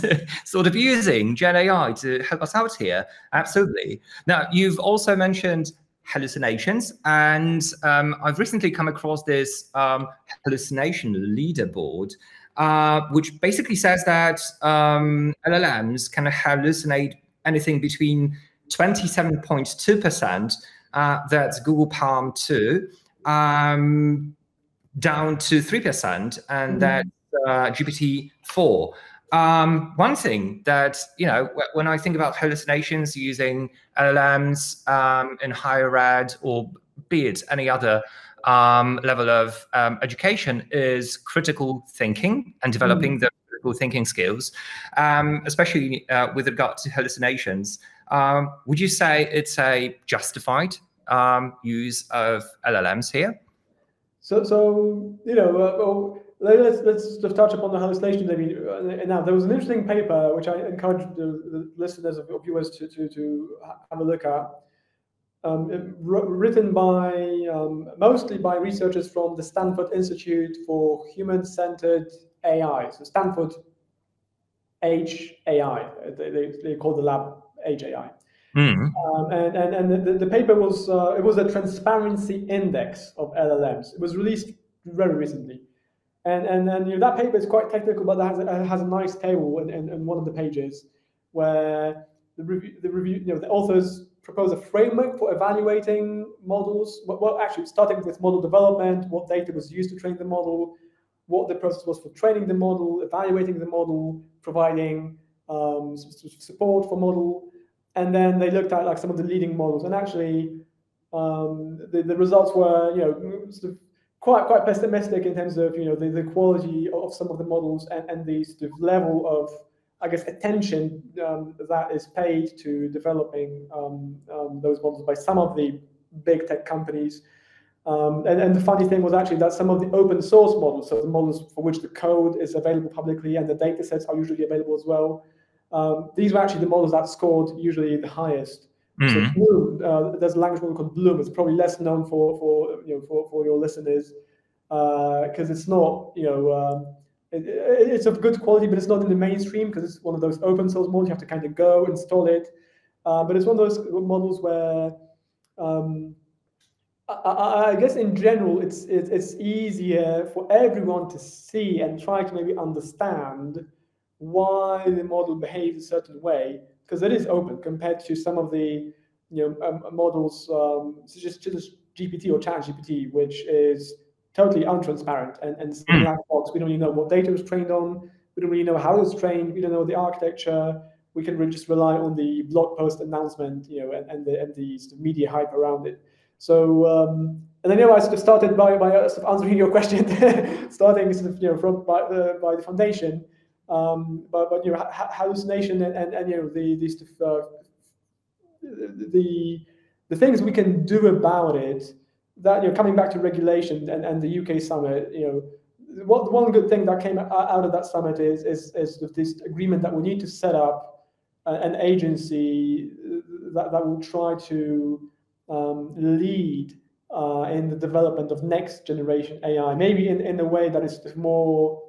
sort of using Gen AI to help us out here. Absolutely. Now, you've also mentioned hallucinations, and um, I've recently come across this um, hallucination leaderboard. Uh, which basically says that um, LLMs can hallucinate anything between 27.2%, uh, that's Google PaLM 2, um, down to 3%, and mm-hmm. that's uh, GPT-4. Um, one thing that, you know, when I think about hallucinations using LLMs um, in higher ed or be it any other um, level of um, education is critical thinking and developing mm. the critical thinking skills, um, especially uh, with regard to hallucinations. Um, would you say it's a justified use of LLMs here? So, so you know, uh, well, let's let's just touch upon the hallucinations. I mean, uh, now there was an interesting paper which I encourage the, the listeners of viewers to, to to have a look at, um, written by um, mostly by researchers from the Stanford Institute for Human-Centered AI. So Stanford HAI, They, they, they call the lab Age AI. Mm. Um, and and, and the, the paper was uh, it was a transparency index of LLMs. It was released very recently, and and, and you know, that paper is quite technical, but it has a, has a nice table in, in, in one of the pages where the review the review you know the authors propose a framework for evaluating models. Well, actually, starting with model development, what data was used to train the model, what the process was for training the model, evaluating the model, providing um, support for model, and then they looked at like some of the leading models, and actually um, the, the results were you know sort of quite quite pessimistic in terms of you know the, the quality of some of the models and, and the sort of level of I guess attention um, that is paid to developing um, um, those models by some of the big tech companies. Um, and, and, the funny thing was actually that some of the open source models, so the models for which the code is available publicly and the data sets are usually available as well, um, these were actually the models that scored usually the highest. Mm-hmm. So Bloom, uh, there's a language model called Bloom. It's probably less known for for you know for, for your listeners because uh, it's not you know um, it, it's of good quality, but it's not in the mainstream because it's one of those open source models. You have to kind of go install it, uh, but it's one of those models where um, I, I, guess in general it's it, it's easier for everyone to see and try to maybe understand why the model behaves a certain way because it is open compared to some of the you know um, models um, such as GPT or ChatGPT, which is totally untransparent and, and mm. black box. We don't really know what data was trained on. We don't really know how it was trained. We don't know the architecture. We can really just rely on the blog post announcement, you know, and, and the and the sort of media hype around it. So um, and then you know, I sort of started by by sort of answering your question, starting sort of you know from by the by the foundation. Um, but but you know hallucination and, and, and you know the these uh, the the things we can do about it that you know coming back to regulation and, and the UK summit you know what one good thing that came out of that summit is is, is this agreement that we need to set up an agency that, that will try to um, lead uh, in the development of next generation AI, maybe in, in a way that is more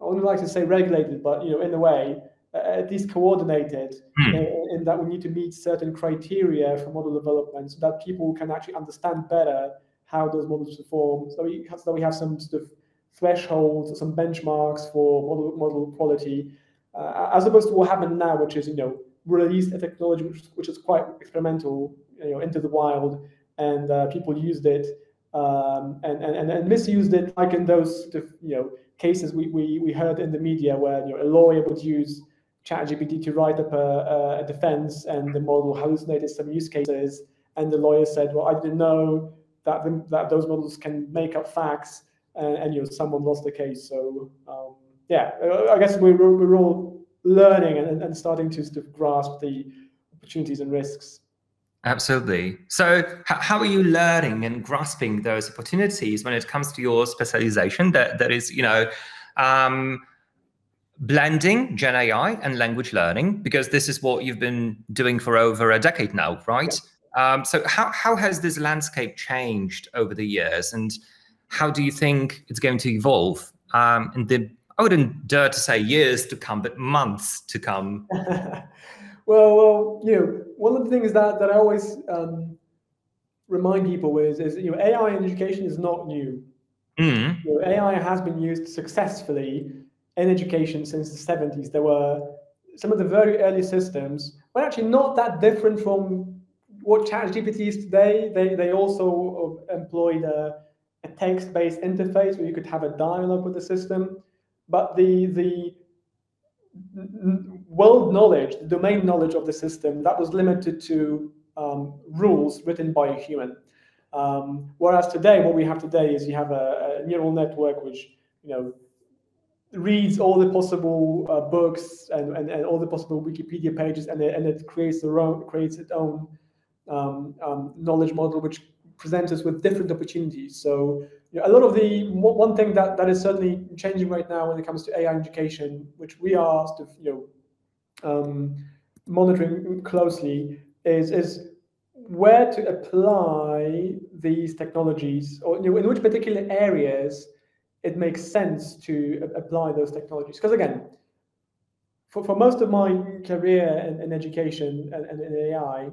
I wouldn't like to say regulated, but you know, in a way, uh, at least coordinated, mm. in, in, that we need to meet certain criteria for model development, so that people can actually understand better how those models perform. So we have, so we have some sort of thresholds, some benchmarks for model model quality, uh, as opposed to what happened now, which is you know released a technology which, which is quite experimental, you know, into the wild, and uh, people used it um, and, and and misused it, like in those sort of, you know cases we, we, we heard in the media where you know, a lawyer would use ChatGPT to write up a, a defense and the model hallucinated some use cases. And the lawyer said, well, I didn't know that, the, that those models can make up facts and, and you know, someone lost the case. So um, yeah, I guess we're, we're all learning and, and starting to sort of grasp the opportunities and risks. Absolutely. So, how are you learning and grasping those opportunities when it comes to your specialization? That that is, you know, um, blending Gen AI and language learning, because this is what you've been doing for over a decade now, right? Yeah. Um, so, how how has this landscape changed over the years, and how do you think it's going to evolve um, in the I wouldn't dare to say years to come, but months to come. well, well, you know, one of the things that that I always um, remind people is is you know AI in education is not new. Mm. You know, AI has been used successfully in education since the 70s. There were some of the very early systems were actually not that different from what ChatGPT is today. They they also employed a, a text-based interface where you could have a dialogue with the system, but the the world knowledge, the domain knowledge of the system, that was limited to um, rules written by a human. Um, whereas today, what we have today is you have a, a, neural network which you know reads all the possible uh, books and, and, and, all the possible Wikipedia pages, and it, and it creates their own creates its own um, um knowledge model, which presents us with different opportunities. So you know, a lot of the one thing that, that is certainly changing right now when it comes to AI education, which we are sort of you know um, monitoring closely, is is where to apply these technologies, or in which particular areas it makes sense to apply those technologies. Because again, for, for most of my career in, in education and, and in AI,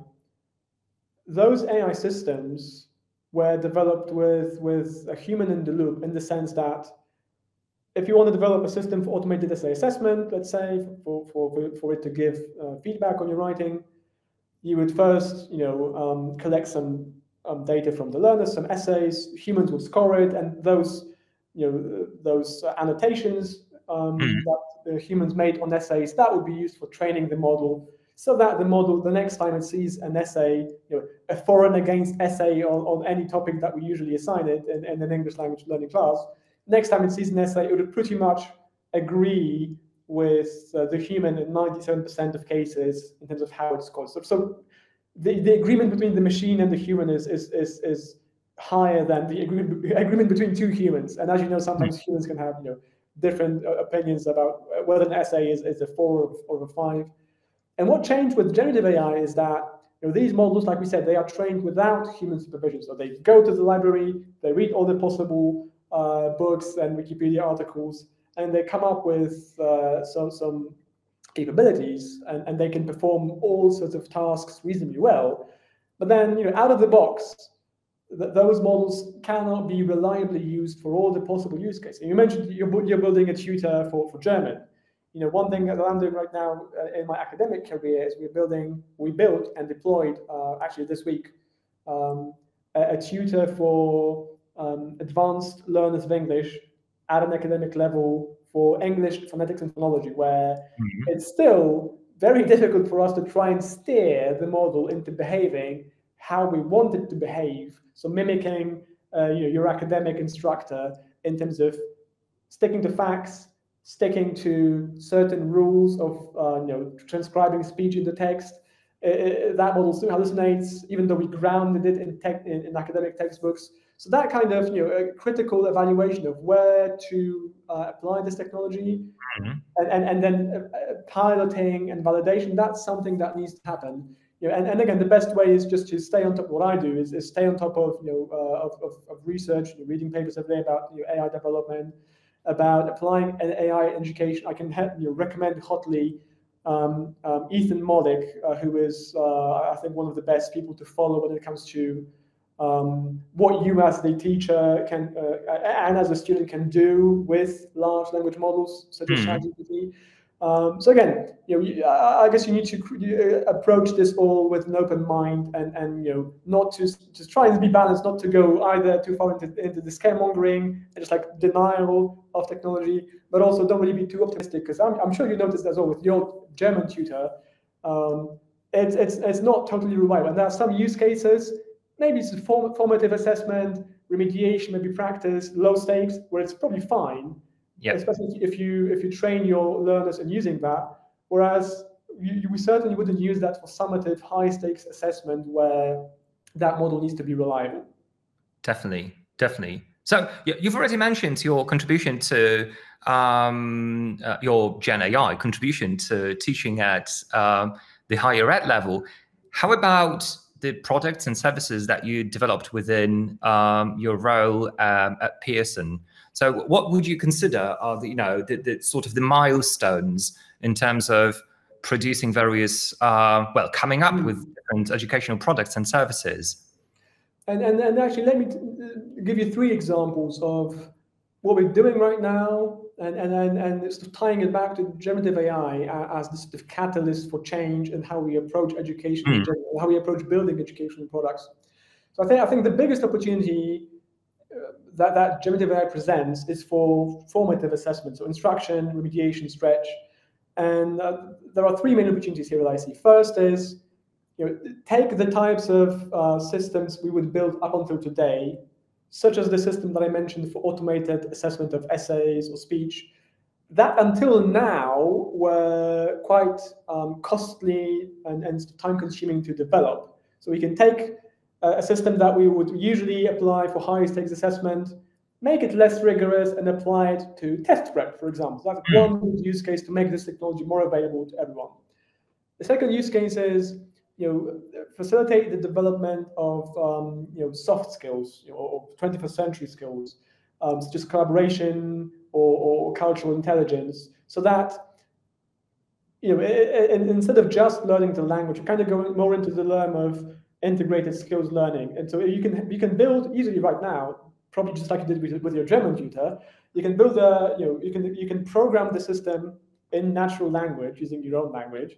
those AI systems were developed with, with a human in the loop in the sense that if you want to develop a system for automated essay assessment, let's say, for, for, for it to give uh, feedback on your writing, you would first, you know, um, collect some um, data from the learners, some essays, humans would score it, and those, you know, those annotations um, mm. that, the humans made on essays, that would be used for training the model so that the model, the next time it sees an essay, you know, a foreign against essay on, on any topic that we usually assign it in, in an English language learning class, next time it sees an essay, it would pretty much agree with uh, the human in 97% of cases in terms of how it's called. So, so the, the agreement between the machine and the human is, is, is, is higher than the agreement, agreement between two humans. And as you know, sometimes mm-hmm. humans can have you know different uh, opinions about whether an essay is, is a four or, or a five. And what changed with generative AI is that you know, these models, like we said, they are trained without human supervision. So they go to the library, they read all the possible uh, books and Wikipedia articles, and they come up with uh, some, some capabilities, and, and they can perform all sorts of tasks reasonably well. But then, you know, out of the box, th those models cannot be reliably used for all the possible use cases. And you mentioned you're, you're building a tutor for, for German you know, one thing that I'm doing right now uh, in my academic career is we're building, we built and deployed uh, actually this week um, a, a, tutor for um, advanced learners of English at an academic level for English phonetics and phonology, where mm-hmm. it's still very difficult for us to try and steer the model into behaving how we want it to behave. So mimicking uh, you know, your academic instructor in terms of sticking to facts, sticking to certain rules of uh, you know transcribing speech into text. Uh, that model still hallucinates, even though we grounded it in, tech, in, in, academic textbooks. So that kind of you know a critical evaluation of where to uh, apply this technology, mm-hmm. and, and and then uh, piloting and validation. That's something that needs to happen. You know, and, and again, the best way is just to stay on top of what I do is, is stay on top of you know uh, of, of, of, research, you know, reading papers every day about you know, AI development, about applying an AI education, I can you know, recommend hotly um, um, Ethan Mollick, uh, who is, uh, I think, one of the best people to follow when it comes to um, what you as the teacher can uh, and as a student can do with large language models such as mm. ChatGPT. Um, so again, you know, you, I guess you need to uh, approach this all with an open mind and, and you know, not to just try and be balanced, not to go either too far into, into the scaremongering and just like denial of technology, but also don't really be too optimistic because I'm, I'm sure you noticed as well with your German tutor, um, it's, it's, it's not totally reliable. And there are some use cases, maybe it's a form, formative assessment, remediation, maybe practice, low stakes, where it's probably fine yeah. especially if you if you train your learners in using that. Whereas you, you, we certainly wouldn't use that for summative high stakes assessment where that model needs to be reliable. Definitely, definitely. So you've already mentioned your contribution to um, uh, your Gen AI contribution to teaching at um, the higher ed level. How about the products and services that you developed within um, your role um, at Pearson? So, what would you consider are the you know the, the sort of the milestones in terms of producing various uh, well coming up with different educational products and services? And, and and actually, let me give you three examples of what we're doing right now, and and and, and sort of tying it back to generative AI as the sort of catalyst for change and how we approach education, mm. how we approach building educational products. So I think I think the biggest opportunity that, that generative AI presents is for formative assessment, so instruction, remediation, stretch. And uh, there are three main opportunities here that I see. First is, you know, take the types of uh, systems we would build up until today, such as the system that I mentioned for automated assessment of essays or speech, that until now were quite um, costly and, and time consuming to develop. So we can take a system that we would usually apply for high stakes assessment, make it less rigorous and apply it to test prep, for example. So that's mm. one use case to make this technology more available to everyone. The second use case is you know, facilitate the development of um, you know, soft skills you know, or 21st century skills, um, such as collaboration or, or cultural intelligence, so that you know, instead of just learning the language, you kind of going more into the realm of integrated skills learning. And so you can you can build easily right now, probably just like you did with, with your German tutor. You can build a you know you can you can program the system in natural language using your own language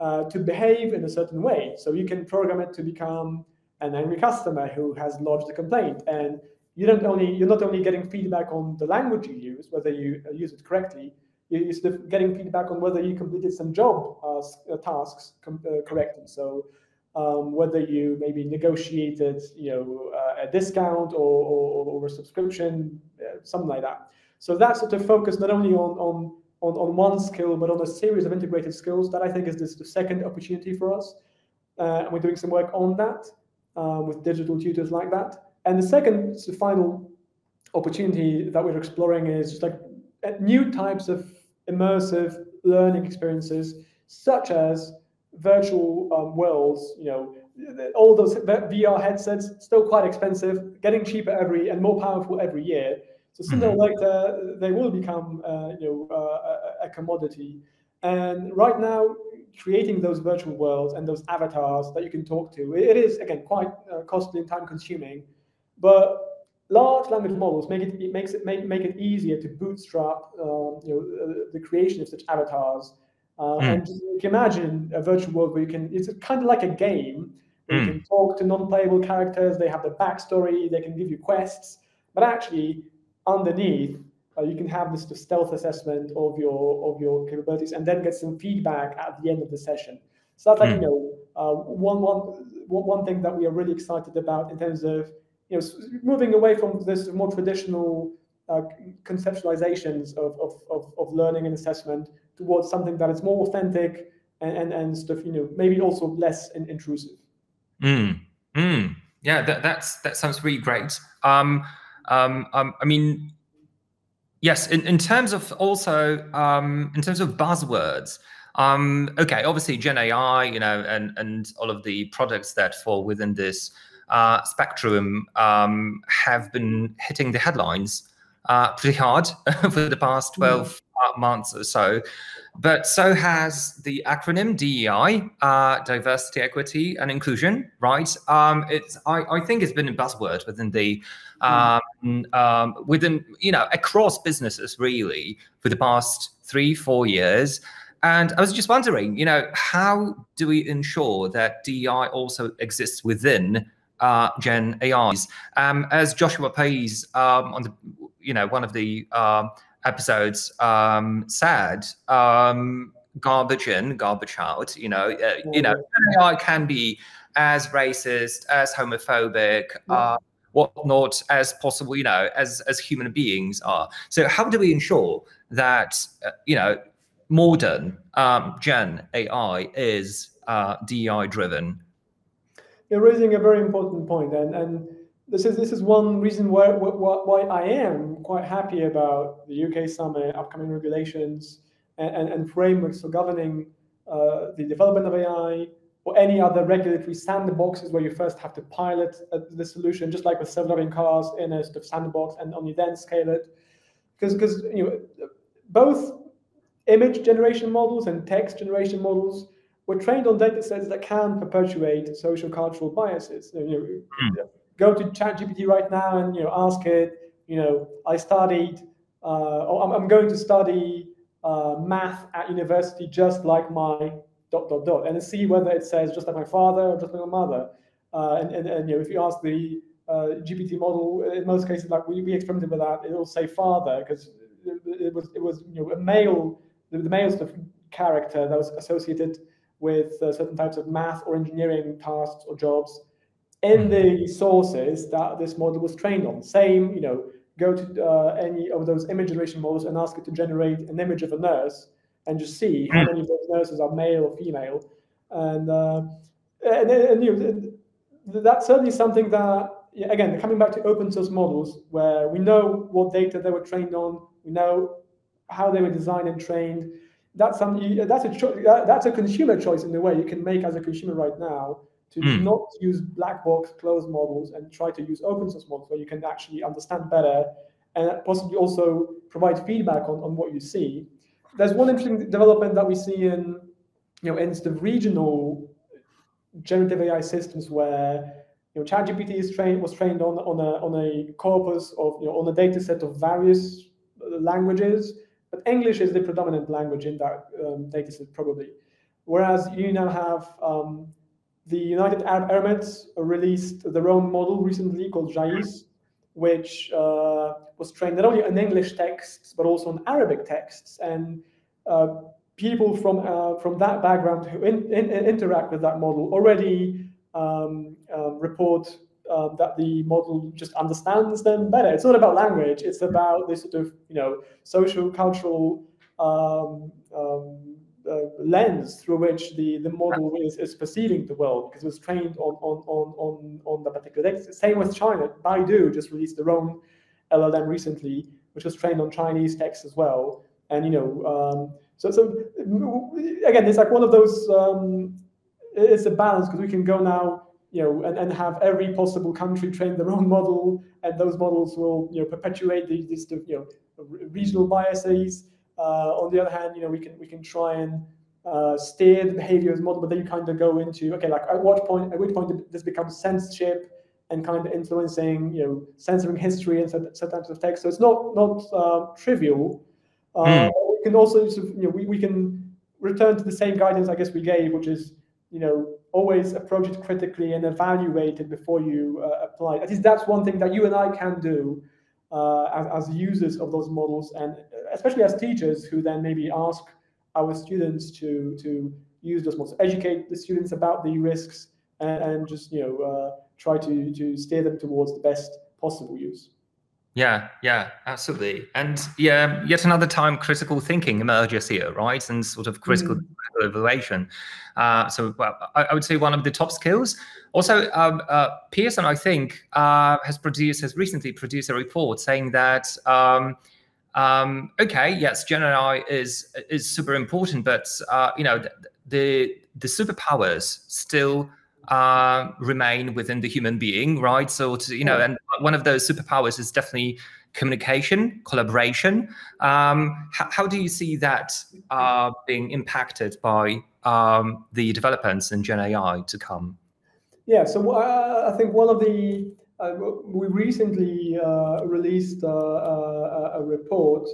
uh, to behave in a certain way. So you can program it to become an angry customer who has lodged a complaint, and you don't only you're not only getting feedback on the language you use, whether you use it correctly, you're sort of getting feedback on whether you completed some job uh, uh tasks uh, correctly. So um, whether you maybe negotiated, you know, uh, a discount or, or, or a subscription, uh, something like that. So that sort of focus not only on, on on, on one skill, but on a series of integrated skills. That I think is this the second opportunity for us. Uh, and we're doing some work on that uh, with digital tutors like that. And the second, the final opportunity that we're exploring is just like uh, new types of immersive learning experiences, such as virtual um, worlds. You know, all those VR headsets still quite expensive, getting cheaper every and more powerful every year. So sooner mm-hmm. or later, they will become uh, you know uh, a commodity. And right now, creating those virtual worlds and those avatars that you can talk to, it is again quite uh, costly and time consuming. But large language models make it, it makes it make, make it easier to bootstrap um, you know uh, the creation of such avatars. Uh, mm. And you can imagine a virtual world where you can it's kind of like a game where mm. you can talk to non-playable characters. They have the backstory. They can give you quests, but actually underneath, uh, you can have this stealth assessment of your of your capabilities, and then get some feedback at the end of the session. So that's like mm. you know uh, one one one thing that we are really excited about in terms of you know moving away from this more traditional uh, conceptualizations of, of, of, of, learning and assessment towards something that is more authentic and, and, and stuff, you know, maybe also less in, intrusive. Mm. Mm. Yeah, that, that's, that sounds really great. Um, um, um, I mean, yes, in, in terms of also um, in terms of buzzwords. Um, okay, obviously Gen AI, you know, and and all of the products that fall within this uh, spectrum um, have been hitting the headlines uh, pretty hard for the past mm. 12 mm. Months or so. But so has the acronym DEI, uh, diversity, equity, and inclusion, right? Um, it's I, I think it's been a buzzword within the um, um, within you know across businesses really for the past three four years. And I was just wondering, you know, how do we ensure that DEI also exists within uh, Gen AIs? Um, as Joshua Pays um, on the, you know, one of the uh, episodes um, said, um, garbage in, garbage out. You know, uh, you know, AI can be as racist, as homophobic, uh, whatnot as possible. You know, as as human beings are. So, how do we ensure that uh, you know modern um, Gen AI is uh, DEI driven? You're raising a very important point, and and this is this is one reason why, why, why I am quite happy about the UK summit, upcoming regulations, and, and, and frameworks for governing uh, the development of AI or any other regulatory sandboxes where you first have to pilot uh, the solution, just like with self-driving cars in a sort of sandbox, and only then scale it. Because because you know both image generation models and text generation models were trained on data sets that can perpetuate social cultural biases. You know, mm go to ChatGPT right now and you know ask it. You know, I studied, uh, or I'm, I'm, going to study uh, math at university just like my dot dot dot, and see whether it says just like my father or just like my mother. Uh, and, and, and you know, if you ask the uh, GPT model, in most cases, like we, we experimented with that, it'll say father because it, it, was it was you know a male the, the male sort of character that was associated with uh, certain types of math or engineering tasks or jobs in hmm. the sources that this model was trained on. Same, you know, go to uh, any of those image generation models and ask it to generate an image of a nurse and just see how hmm. many of those nurses are male or female. And, uh, and, and you know, that's certainly something that, again, coming back to open source models, where we know what data they were trained on, we know how they were designed and trained. That's something. That's a cho- that's a consumer choice in a way you can make as a consumer right now to mm. not use black box closed models and try to use open source models where you can actually understand better and possibly also provide feedback on, on what you see. There's one interesting development that we see in you know in the regional generative AI systems where you know ChatGPT is trained was trained on on a on a corpus of you know on a data set of various languages, but English is the predominant language in that um, data set probably. Whereas you now have um, the United Arab Emirates released their own model recently called JAIS, which uh, was trained not only on English texts but also on Arabic texts, and uh, people from uh, from that background who in, in, interact with that model already um, uh, report uh, that the model just understands them better. It's not about language; it's about this sort of you know social cultural um, um, uh, lens through which the, the model is, is perceiving the world because it was trained on on on on, on the particular text. Same with China. Baidu just released their own LLM recently, which was trained on Chinese text as well. And you know, um, so so again, it's like one of those. Um, it's a balance because we can go now you know, and, and have every possible country train their own model, and those models will, you know, perpetuate these, these you know, regional biases. Uh, on the other hand, you know, we can we can try and uh, steer the behavior as model, but then you kind of go into okay, like at what point at which point this becomes censorship and kind of influencing, you know, censoring history and certain types of text. So it's not not uh, trivial. Mm. We can also, sort of, you know, we, we can return to the same guidance I guess we gave, which is you know always approach it critically and evaluate it before you uh, apply. At least that's one thing that you and I can do as, as users of those models, and especially as teachers who then maybe ask our students to to use those models, educate the students about the risks, and, and just you know uh, try to to steer them towards the best possible use. Yeah, yeah, absolutely. And yeah, yet another time critical thinking emerges here, right? And sort of critical mm. evaluation. Uh, so well, I, I, would say one of the top skills. Also, um, uh, Pearson, I think, uh, has produced, has recently produced a report saying that, um, um, okay, yes, Gen AI is is super important, but uh, you know, the the superpowers still uh, remain within the human being, right? So, to, you know, and one of those superpowers is definitely communication, collaboration. Um, how, how, do you see that uh, being impacted by um, the developments in Gen AI to come? Yeah, so uh, I think one of the uh, we recently uh, released uh, uh, a report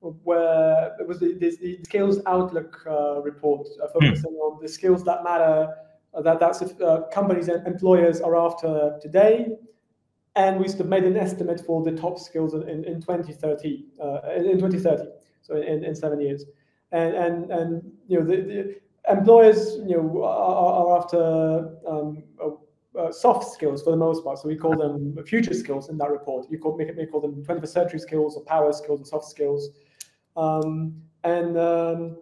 where it was the, the, the skills outlook report focusing mm. on the skills that matter that that's if uh, companies and employers are after today. And we sort of made an estimate for the top skills in, in 2030, uh, in 2030, so in, in seven years. And, and, and you know, the, the employers, you know, are, are after um, uh, soft skills for the most part. So we call them future skills in that report. You call, make, call them 21st century skills or power skills and soft skills. Um, and um,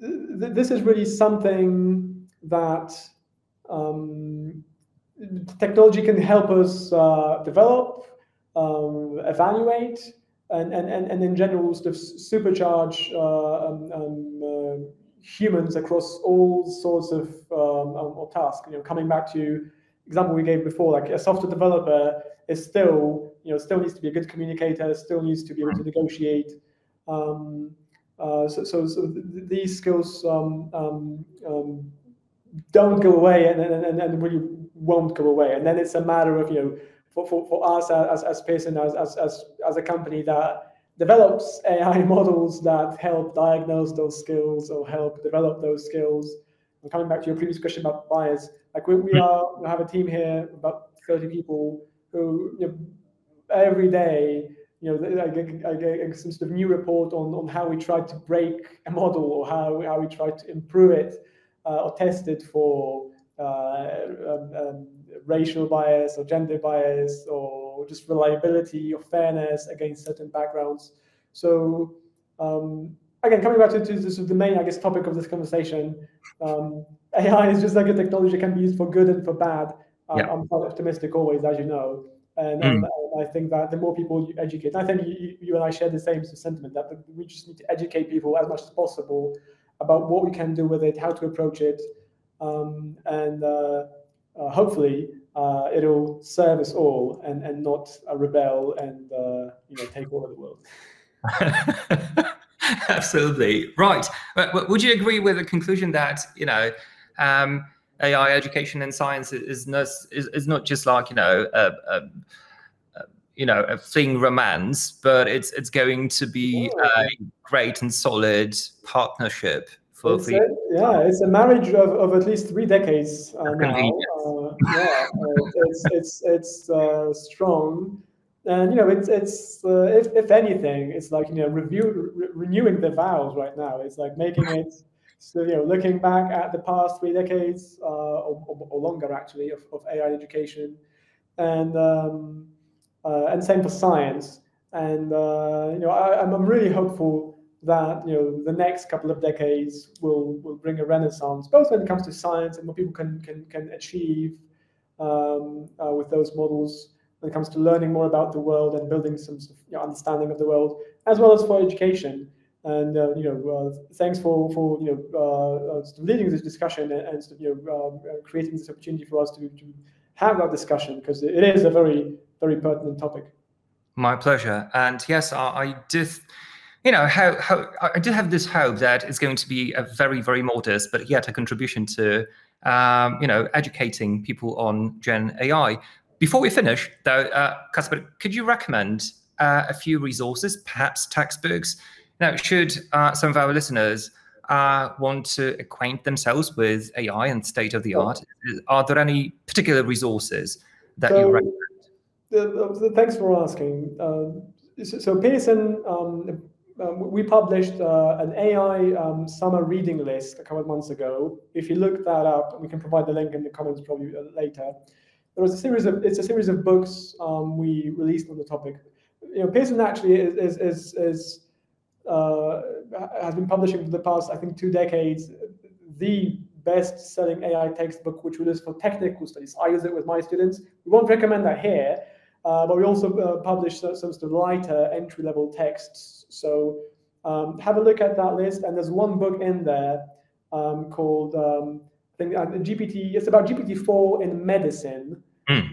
th this is really something that um, technology can help us uh, develop, um, evaluate, and, and, and, and in general sort of supercharge uh, um, um uh, humans across all sorts of, um, of tasks. You know, coming back to example we gave before, like a software developer is still, you know, still needs to be a good communicator, still needs to be able to negotiate. Um, uh, so, so, so these skills um, um, um, don't go away and, and, and really won't go away. And then it's a matter of, you know, for, for, for us as, as Pearson, as, as, as, as a company that develops AI models that help diagnose those skills or help develop those skills. And coming back to your previous question about bias, like we, we are, we have a team here, about 30 people who you know, every day, you know, I get, I get some sort of new report on, on how we try to break a model or how, how we try to improve it or tested for uh, um, um, racial bias or gender bias or just reliability or fairness against certain backgrounds. So um, again, coming back to, to the main, I guess, topic of this conversation, um, AI is just like a technology can be used for good and for bad. Um, yeah. I'm quite optimistic always, as you know. And, mm. and, I think that the more people you educate, I think you, you and I share the same sentiment that we just need to educate people as much as possible about what we can do with it, how to approach it, um, and uh, uh, hopefully uh, it'll serve us all and, and not rebel and uh, you know take over the world. Absolutely right. But would you agree with the conclusion that you know? Um, AI education and science is not is, is not just like you know you know a fling romance, but it's it's going to be a great and solid partnership for, it's a, yeah, it's a marriage of, of at least three decades uh, now. Uh, yeah, uh, it's it's it's uh, strong, and you know, it's it's uh, if if anything, it's like you know, review re- renewing the vows right now. It's like making it so you know, looking back at the past three decades uh, or, or, or, longer actually of, of AI education, and um, and same for science. And uh, you know, I, I'm really hopeful that you know the next couple of decades will will bring a renaissance, both when it comes to science and what people can can can achieve um, uh, with those models when it comes to learning more about the world and building some sort of, you know, understanding of the world, as well as for education. And uh, you know, uh, thanks for for you know uh, uh, leading this discussion and, and you know um, creating this opportunity for us to, to have that discussion because it is a very very pertinent topic. My pleasure. And yes, I, I did you know, how, how I do have this hope that it's going to be a very, very modest, but yet a contribution to, um, you know, educating people on Gen AI. Before we finish, though, uh, Kacper, could you recommend uh, a few resources, perhaps textbooks? Now, should uh, some of our listeners uh, want to acquaint themselves with AI and state of the art, are there any particular resources that so, you recommend? The, thanks for asking. Um, so, so Pearson um, um, we published uh, an AI um, summer reading list a couple of months ago. If you look that up, we can provide the link in the comments probably uh, later. There was a series of it's a series of books um, we released on the topic. You know, Pearson actually is is is, is uh, has been publishing for the past I think two decades the best-selling AI textbook, which we use for technical studies. I use it with my students. We won't recommend that here, uh, but we also uh, publish some, some, sort of lighter entry-level texts. So um, have a look at that list. And there's one book in there um, called um, I think uh, GPT. It's about GPT-4 in medicine. Mm.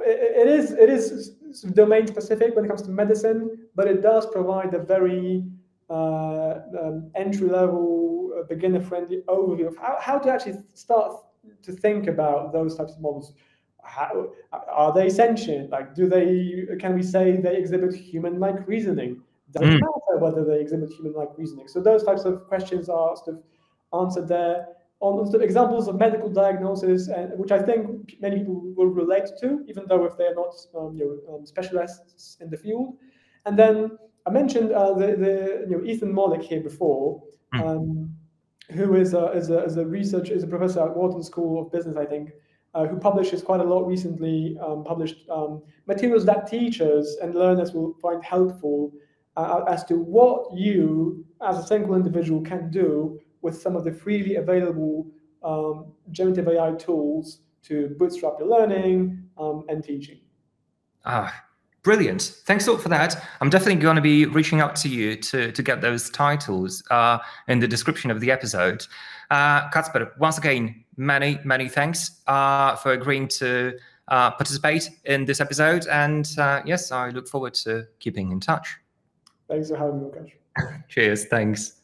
it, it is it is domain specific when it comes to medicine, but it does provide a very uh, um, entry level, uh, beginner friendly overview of how, how to actually start to think about those types of models how are they sentient? Like, do they? Can we say they exhibit human-like reasoning? Doesn't mm. matter whether they exhibit human-like reasoning. So those types of questions are sort of answered there on sort of examples of medical diagnosis, and which I think many people will relate to, even though if they're not um, you know, um, specialists in the field. And then I mentioned uh, the, the you know Ethan Mollick here before. Mm. Um, who is a, is a, is a researcher, is a professor at Wharton School of Business, I think, uh, who publishes quite a lot recently, um, published um, materials that teachers and learners will find helpful uh, as to what you, as a single individual, can do with some of the freely available um, generative AI tools to bootstrap your learning um, and teaching. Ah, brilliant. Thanks a lot for that. I'm definitely going to be reaching out to you to, to get those titles uh, in the description of the episode. Uh, Kacper, once again, many, many thanks uh, for agreeing to uh, participate in this episode. And uh, yes, I look forward to keeping in touch. Thanks for having me. Cheers. Thanks.